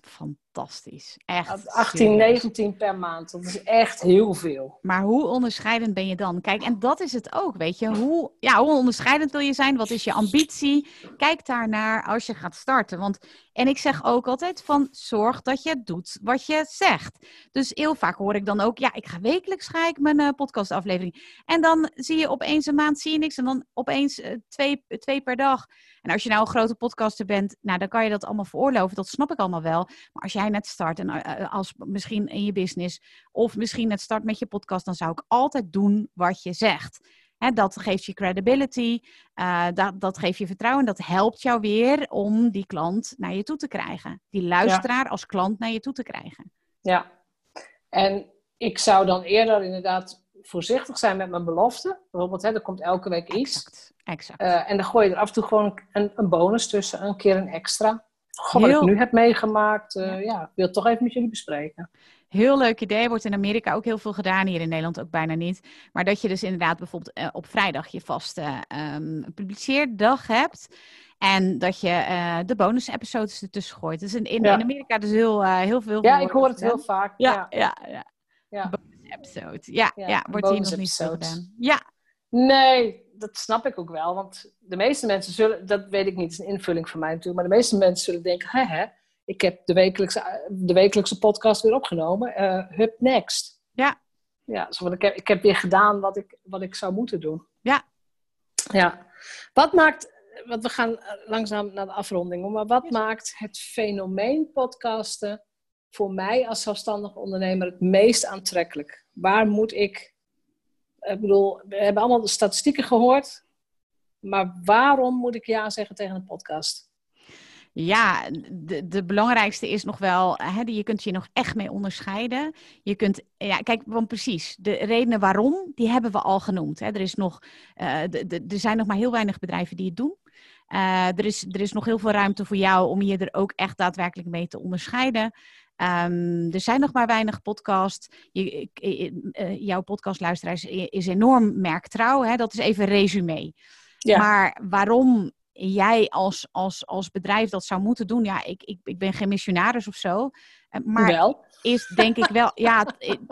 Fantastisch. Echt. 18, serieus. 19 per maand. Dat is echt heel veel. Maar hoe onderscheidend ben je dan? Kijk, en dat is het ook, weet je. Hoe, ja, hoe onderscheidend wil je zijn? Wat is je ambitie? Kijk daarnaar als je gaat starten. Want, en ik zeg ook altijd van, zorg dat je doet wat je zegt. Dus heel vaak hoor ik dan ook, ja, ik ga wekelijks ga ik mijn eh, podcastaflevering. En dan zie je opeens een maand zie je niks. En dan opeens eh, twee, twee per dag. En als je nou een grote podcaster bent, nou, dan kan je dat allemaal veroorloven. Dat snap ik allemaal wel. Maar als jij net start en eh, als misschien in je business of misschien net start met je podcast, dan zou ik altijd doen wat je zegt. Hè, dat geeft je credibility, uh, dat, dat geeft je vertrouwen. Dat helpt jou weer om die klant naar je toe te krijgen. Die luisteraar als klant naar je toe te krijgen. Ja, en ik zou dan eerder inderdaad voorzichtig zijn met mijn beloften. Bijvoorbeeld, hè, er komt elke week iets. Exact. exact. Uh, en dan gooi je er af en toe gewoon een, een bonus tussen, een keer een extra. Goh, wat ik nu heb meegemaakt, uh, ja. ja, wil het toch even met jullie bespreken. Heel leuk idee. Wordt in Amerika ook heel veel gedaan. Hier in Nederland ook bijna niet. Maar dat je dus inderdaad bijvoorbeeld uh, op vrijdag je vaste um, publiceerdag hebt. En dat je uh, de bonus-episodes ertussen gooit. Dus in, in, ja. in Amerika dus heel, uh, heel veel. Ja, ik hoor het heel vaak. Ja, ja, ja. ja. Bonus-episode. Ja, ja, ja wordt hier nog niet zo gedaan. Ja. Nee, dat snap ik ook wel. Want de meeste mensen zullen, dat weet ik niet, is een invulling van mij natuurlijk. Maar de meeste mensen zullen denken, hè, hè ik heb de wekelijkse, de wekelijkse podcast weer opgenomen. Uh, hup next. Ja. Ja, zo, ik, heb, ik heb weer gedaan wat ik, wat ik zou moeten doen. Ja. Ja. Wat maakt, want we gaan langzaam naar de afronding, maar wat maakt het fenomeen podcasten voor mij als zelfstandig ondernemer het meest aantrekkelijk? Waar moet ik, ik bedoel, we hebben allemaal de statistieken gehoord, maar waarom moet ik ja zeggen tegen een podcast? Ja, de, de belangrijkste is nog wel, hè, je kunt je nog echt mee onderscheiden. Je kunt, ja, kijk, want precies, de redenen waarom, die hebben we al genoemd. Hè. Er, is nog, uh, de, er zijn nog maar heel weinig bedrijven die het doen. Uh, er, is, er is nog heel veel ruimte voor jou om je er ook echt daadwerkelijk mee te onderscheiden. Um, er zijn nog maar weinig podcasts. Je, uh, jouw podcastluisteraar is, is enorm merktrouw. Hè? Dat is even een resume. Ja. Maar waarom jij als, als, als bedrijf dat zou moeten doen. Ja, ik, ik, ik ben geen missionaris of zo. Maar wel. is denk ik wel, ja,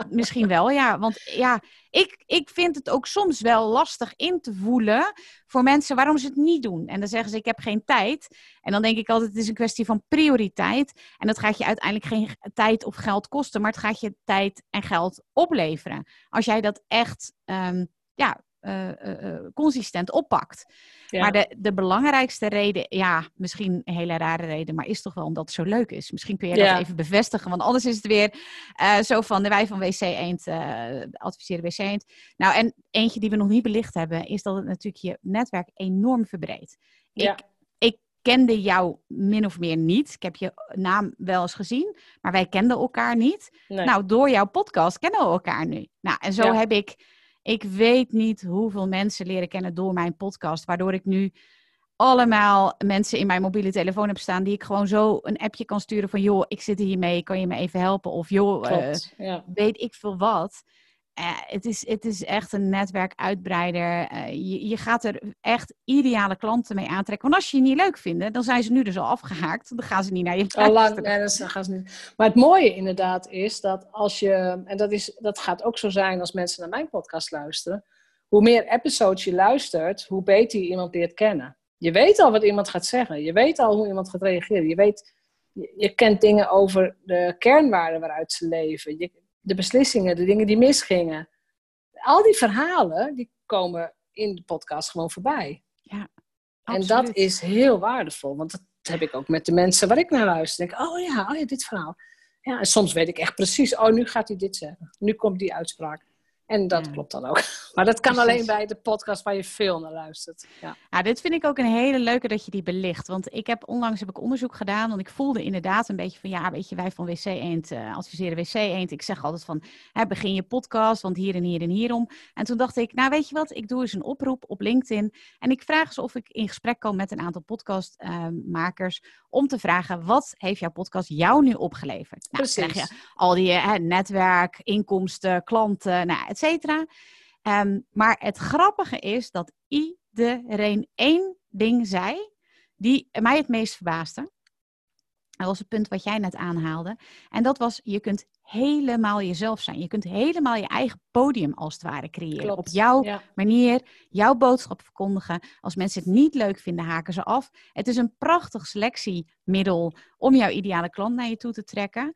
misschien wel, ja. Want ja, ik, ik vind het ook soms wel lastig in te voelen voor mensen waarom ze het niet doen. En dan zeggen ze, ik heb geen tijd. En dan denk ik altijd, het is een kwestie van prioriteit. En dat gaat je uiteindelijk geen tijd of geld kosten, maar het gaat je tijd en geld opleveren. Als jij dat echt, um, ja, uh, uh, consistent oppakt. Ja. Maar de, de belangrijkste reden, ja, misschien een hele rare reden, maar is toch wel omdat het zo leuk is. Misschien kun je ja. dat even bevestigen, want anders is het weer uh, zo van de wij van WC Eend adviseren WC Eend. Nou, en eentje die we nog niet belicht hebben, is dat het natuurlijk je netwerk enorm verbreedt. Ja. Ik, ik kende jou min of meer niet. Ik heb je naam wel eens gezien, maar wij kenden elkaar niet. Nee. Nou, door jouw podcast kennen we elkaar nu. Nou, en zo heb ik ik weet niet hoeveel mensen leren kennen door mijn podcast, waardoor ik nu allemaal mensen in mijn mobiele telefoon heb staan die ik gewoon zo een appje kan sturen van joh, ik zit hiermee, kan je me even helpen? Of joh, uh, ja. weet ik veel wat. Uh, het, is, het is echt een netwerkuitbreider. Uh, je, je gaat er echt ideale klanten mee aantrekken. Want als je je niet leuk vinden, dan zijn ze nu dus al afgehaakt. Dan gaan ze niet naar je Al lang, nee, dat gaan ze niet. Maar het mooie inderdaad is dat als je, en dat, is, dat gaat ook zo zijn als mensen naar mijn podcast luisteren, hoe meer episodes je luistert, hoe beter je iemand leert kennen. Je weet al wat iemand gaat zeggen. Je weet al hoe iemand gaat reageren. Je, weet, je, je kent dingen over de kernwaarden waaruit ze leven. Je, de beslissingen, de dingen die misgingen. Al die verhalen, die komen in de podcast gewoon voorbij. Ja, en dat is heel waardevol. Want dat heb ik ook met de mensen waar ik naar luister. Denk, oh ja, oh ja, dit verhaal. Ja, en soms weet ik echt precies, oh, nu gaat hij dit zeggen. Nu komt die uitspraak. En dat ja. klopt dan ook. Maar dat kan Precies. alleen bij de podcast waar je veel naar luistert. Ja. ja, dit vind ik ook een hele leuke dat je die belicht. Want ik heb onlangs heb ik onderzoek gedaan. Want ik voelde inderdaad een beetje van ja, weet je, wij van WC Eend uh, adviseren WC Eend. Ik zeg altijd van hè, begin je podcast, want hier en hier en hierom. En toen dacht ik, nou weet je wat, ik doe eens een oproep op LinkedIn. En ik vraag ze of ik in gesprek kom met een aantal podcastmakers. Uh, om te vragen, wat heeft jouw podcast jou nu opgeleverd? Nou, Precies. krijg je al die hè, netwerk, inkomsten, klanten, nou, et cetera. Um, maar het grappige is dat iedereen één ding zei die mij het meest verbaasde. Dat was het punt wat jij net aanhaalde. En dat was, je kunt helemaal jezelf zijn. Je kunt helemaal je eigen podium als het ware creëren. Klopt. Op jouw ja. manier, jouw boodschap verkondigen. Als mensen het niet leuk vinden, haken ze af. Het is een prachtig selectiemiddel om jouw ideale klant naar je toe te trekken.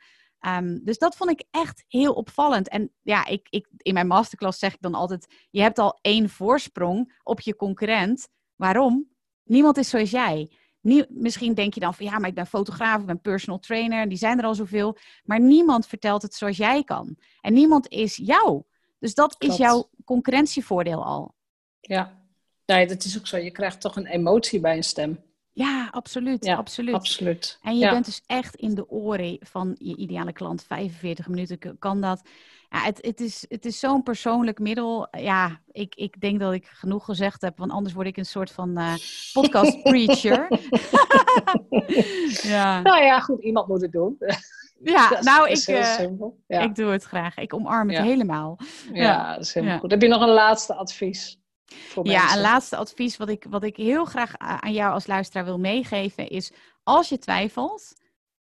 Um, dus dat vond ik echt heel opvallend. En ja, ik, ik, in mijn masterclass zeg ik dan altijd: je hebt al één voorsprong op je concurrent. Waarom? Niemand is zoals jij. Nie, misschien denk je dan van ja, maar ik ben fotograaf, ik ben personal trainer, die zijn er al zoveel. Maar niemand vertelt het zoals jij kan. En niemand is jou. Dus dat Klopt. is jouw concurrentievoordeel al. Ja. Nee, dat is ook zo. Je krijgt toch een emotie bij een stem. Ja, absoluut. Ja, absoluut. Absoluut. En je ja. bent dus echt in de oren van je ideale klant. 45 minuten kan dat. Ja, het, het is, het is zo'n persoonlijk middel. Ja, ik, ik denk dat ik genoeg gezegd heb, want anders word ik een soort van eh, podcast preacher. ja. Nou ja, goed, iemand moet het doen. ja, Dat nou, ik, is eh. Ja, ik doe het graag. Ik omarm het helemaal. ja, dat is helemaal goed. Heb je nog een laatste advies voor Ja, mensen? een laatste advies wat ik, wat ik heel graag aan jou als luisteraar wil meegeven is: als je twijfelt,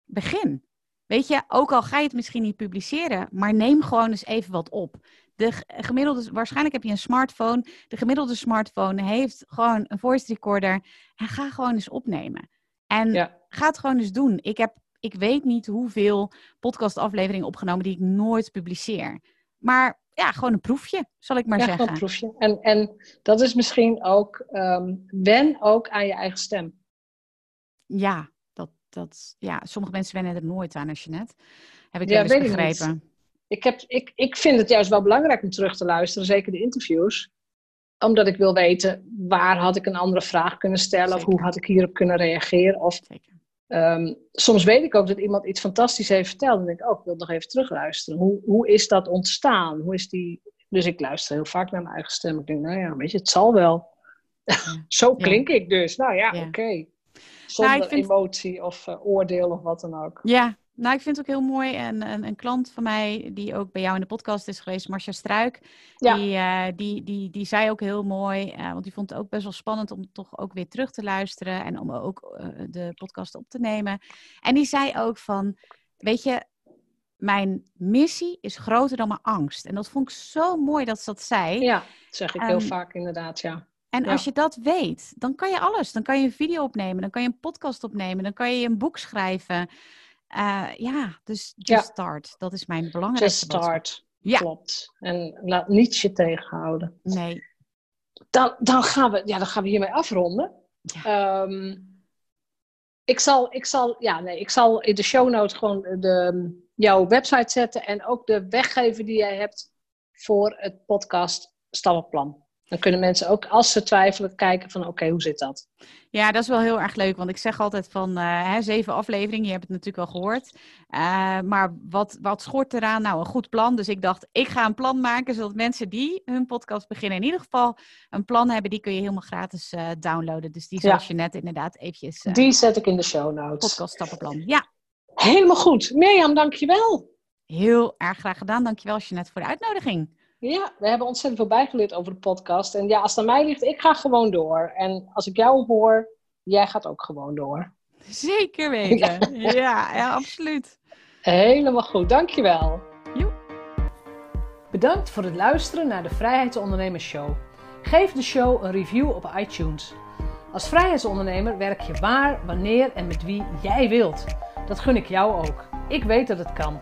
begin. Weet je, ook al ga je het misschien niet publiceren, maar neem gewoon eens even wat op. De gemiddelde, waarschijnlijk heb je een smartphone. De gemiddelde smartphone heeft gewoon een voice recorder. En ga gewoon eens opnemen. En Ja, ga het gewoon eens doen. Ik heb, ik weet niet hoeveel podcastafleveringen opgenomen die ik nooit publiceer. Maar ja, gewoon een proefje, zal ik maar ja zeggen. gewoon een proefje. En, en dat is misschien ook, ehm, wen ook aan je eigen stem. Ja, dat, dat, ja, sommige mensen wennen er nooit aan, als je net. Heb ik Ja, wel eens ik begrepen. Ik, heb, ik, ik vind het juist wel belangrijk om terug te luisteren, zeker de interviews. Omdat ik wil weten, waar had ik een andere vraag kunnen stellen? Of hoe had ik hierop kunnen reageren? Of Zeker. Ehm, soms weet ik ook dat iemand iets fantastisch heeft verteld. En denk ik, oh, ik wil nog even terugluisteren. Hoe, hoe is dat ontstaan? Hoe is die... Dus ik luister heel vaak naar mijn eigen stem. Ik denk, nou ja, weet je, het zal wel. Zo Ja. klink ik dus. Nou ja, Ja. oké. Zonder Nou, vind- emotie of eh, oordeel of wat dan ook. Ja, nou, ik vind het ook heel mooi. En een, een klant van mij, die ook bij jou in de podcast is geweest, Marcia Struik, Ja. die, eh, die, die, die zei ook heel mooi, eh, want die vond het ook best wel spannend om toch ook weer terug te luisteren en om ook eh, de podcast op te nemen. En die zei ook van, weet je, mijn missie is groter dan mijn angst. En dat vond ik zo mooi dat ze dat zei. Ja, dat zeg ik heel Ehm, vaak inderdaad, ja. En Ja. als je dat weet, dan kan je alles. Dan kan je een video opnemen, dan kan je een podcast opnemen, dan kan je een boek schrijven. Eh, ja, dus just Ja. start. Dat is mijn belangrijkste Just start. Ja. Klopt. En laat niets je tegenhouden. Nee. Dan, dan, gaan, we, ja, dan gaan we hiermee afronden. Ja. Ehm, ik, zal, ik, zal, ja, nee, ik zal in de show notes gewoon de, jouw website zetten en ook de weggever die jij hebt voor het podcast Stappenplan. Dan kunnen mensen ook, als ze twijfelen, kijken van oké, hoe zit dat? Ja, dat is wel heel erg leuk. Want ik zeg altijd van eh, hè, zeven afleveringen, je hebt het natuurlijk al gehoord. Eh, maar wat, wat schort eraan? Nou, een goed plan. Dus ik dacht, ik ga een plan maken, zodat mensen die hun podcast beginnen in ieder geval een plan hebben. Die kun je helemaal gratis eh, downloaden. Dus die Ja. zoals je net inderdaad eventjes Die zet ik in de show notes. podcast stappenplan. Ja, Helemaal goed. Mirjam, dankjewel. heel erg graag gedaan. Dankjewel Jeanette voor de uitnodiging. Ja, we hebben ontzettend veel bijgeleerd over de podcast. En ja, als het aan mij ligt, ik ga gewoon door. En als ik jou hoor, jij gaat ook gewoon door. Zeker weten. Ja, ja, absoluut. Helemaal goed, dankjewel. Joep. Bedankt voor het luisteren naar de Vrijheidsondernemers Show. Geef de show een review op iTunes. Als vrijheidsondernemer werk je waar, wanneer en met wie jij wilt. Dat gun ik jou ook. Ik weet dat het kan.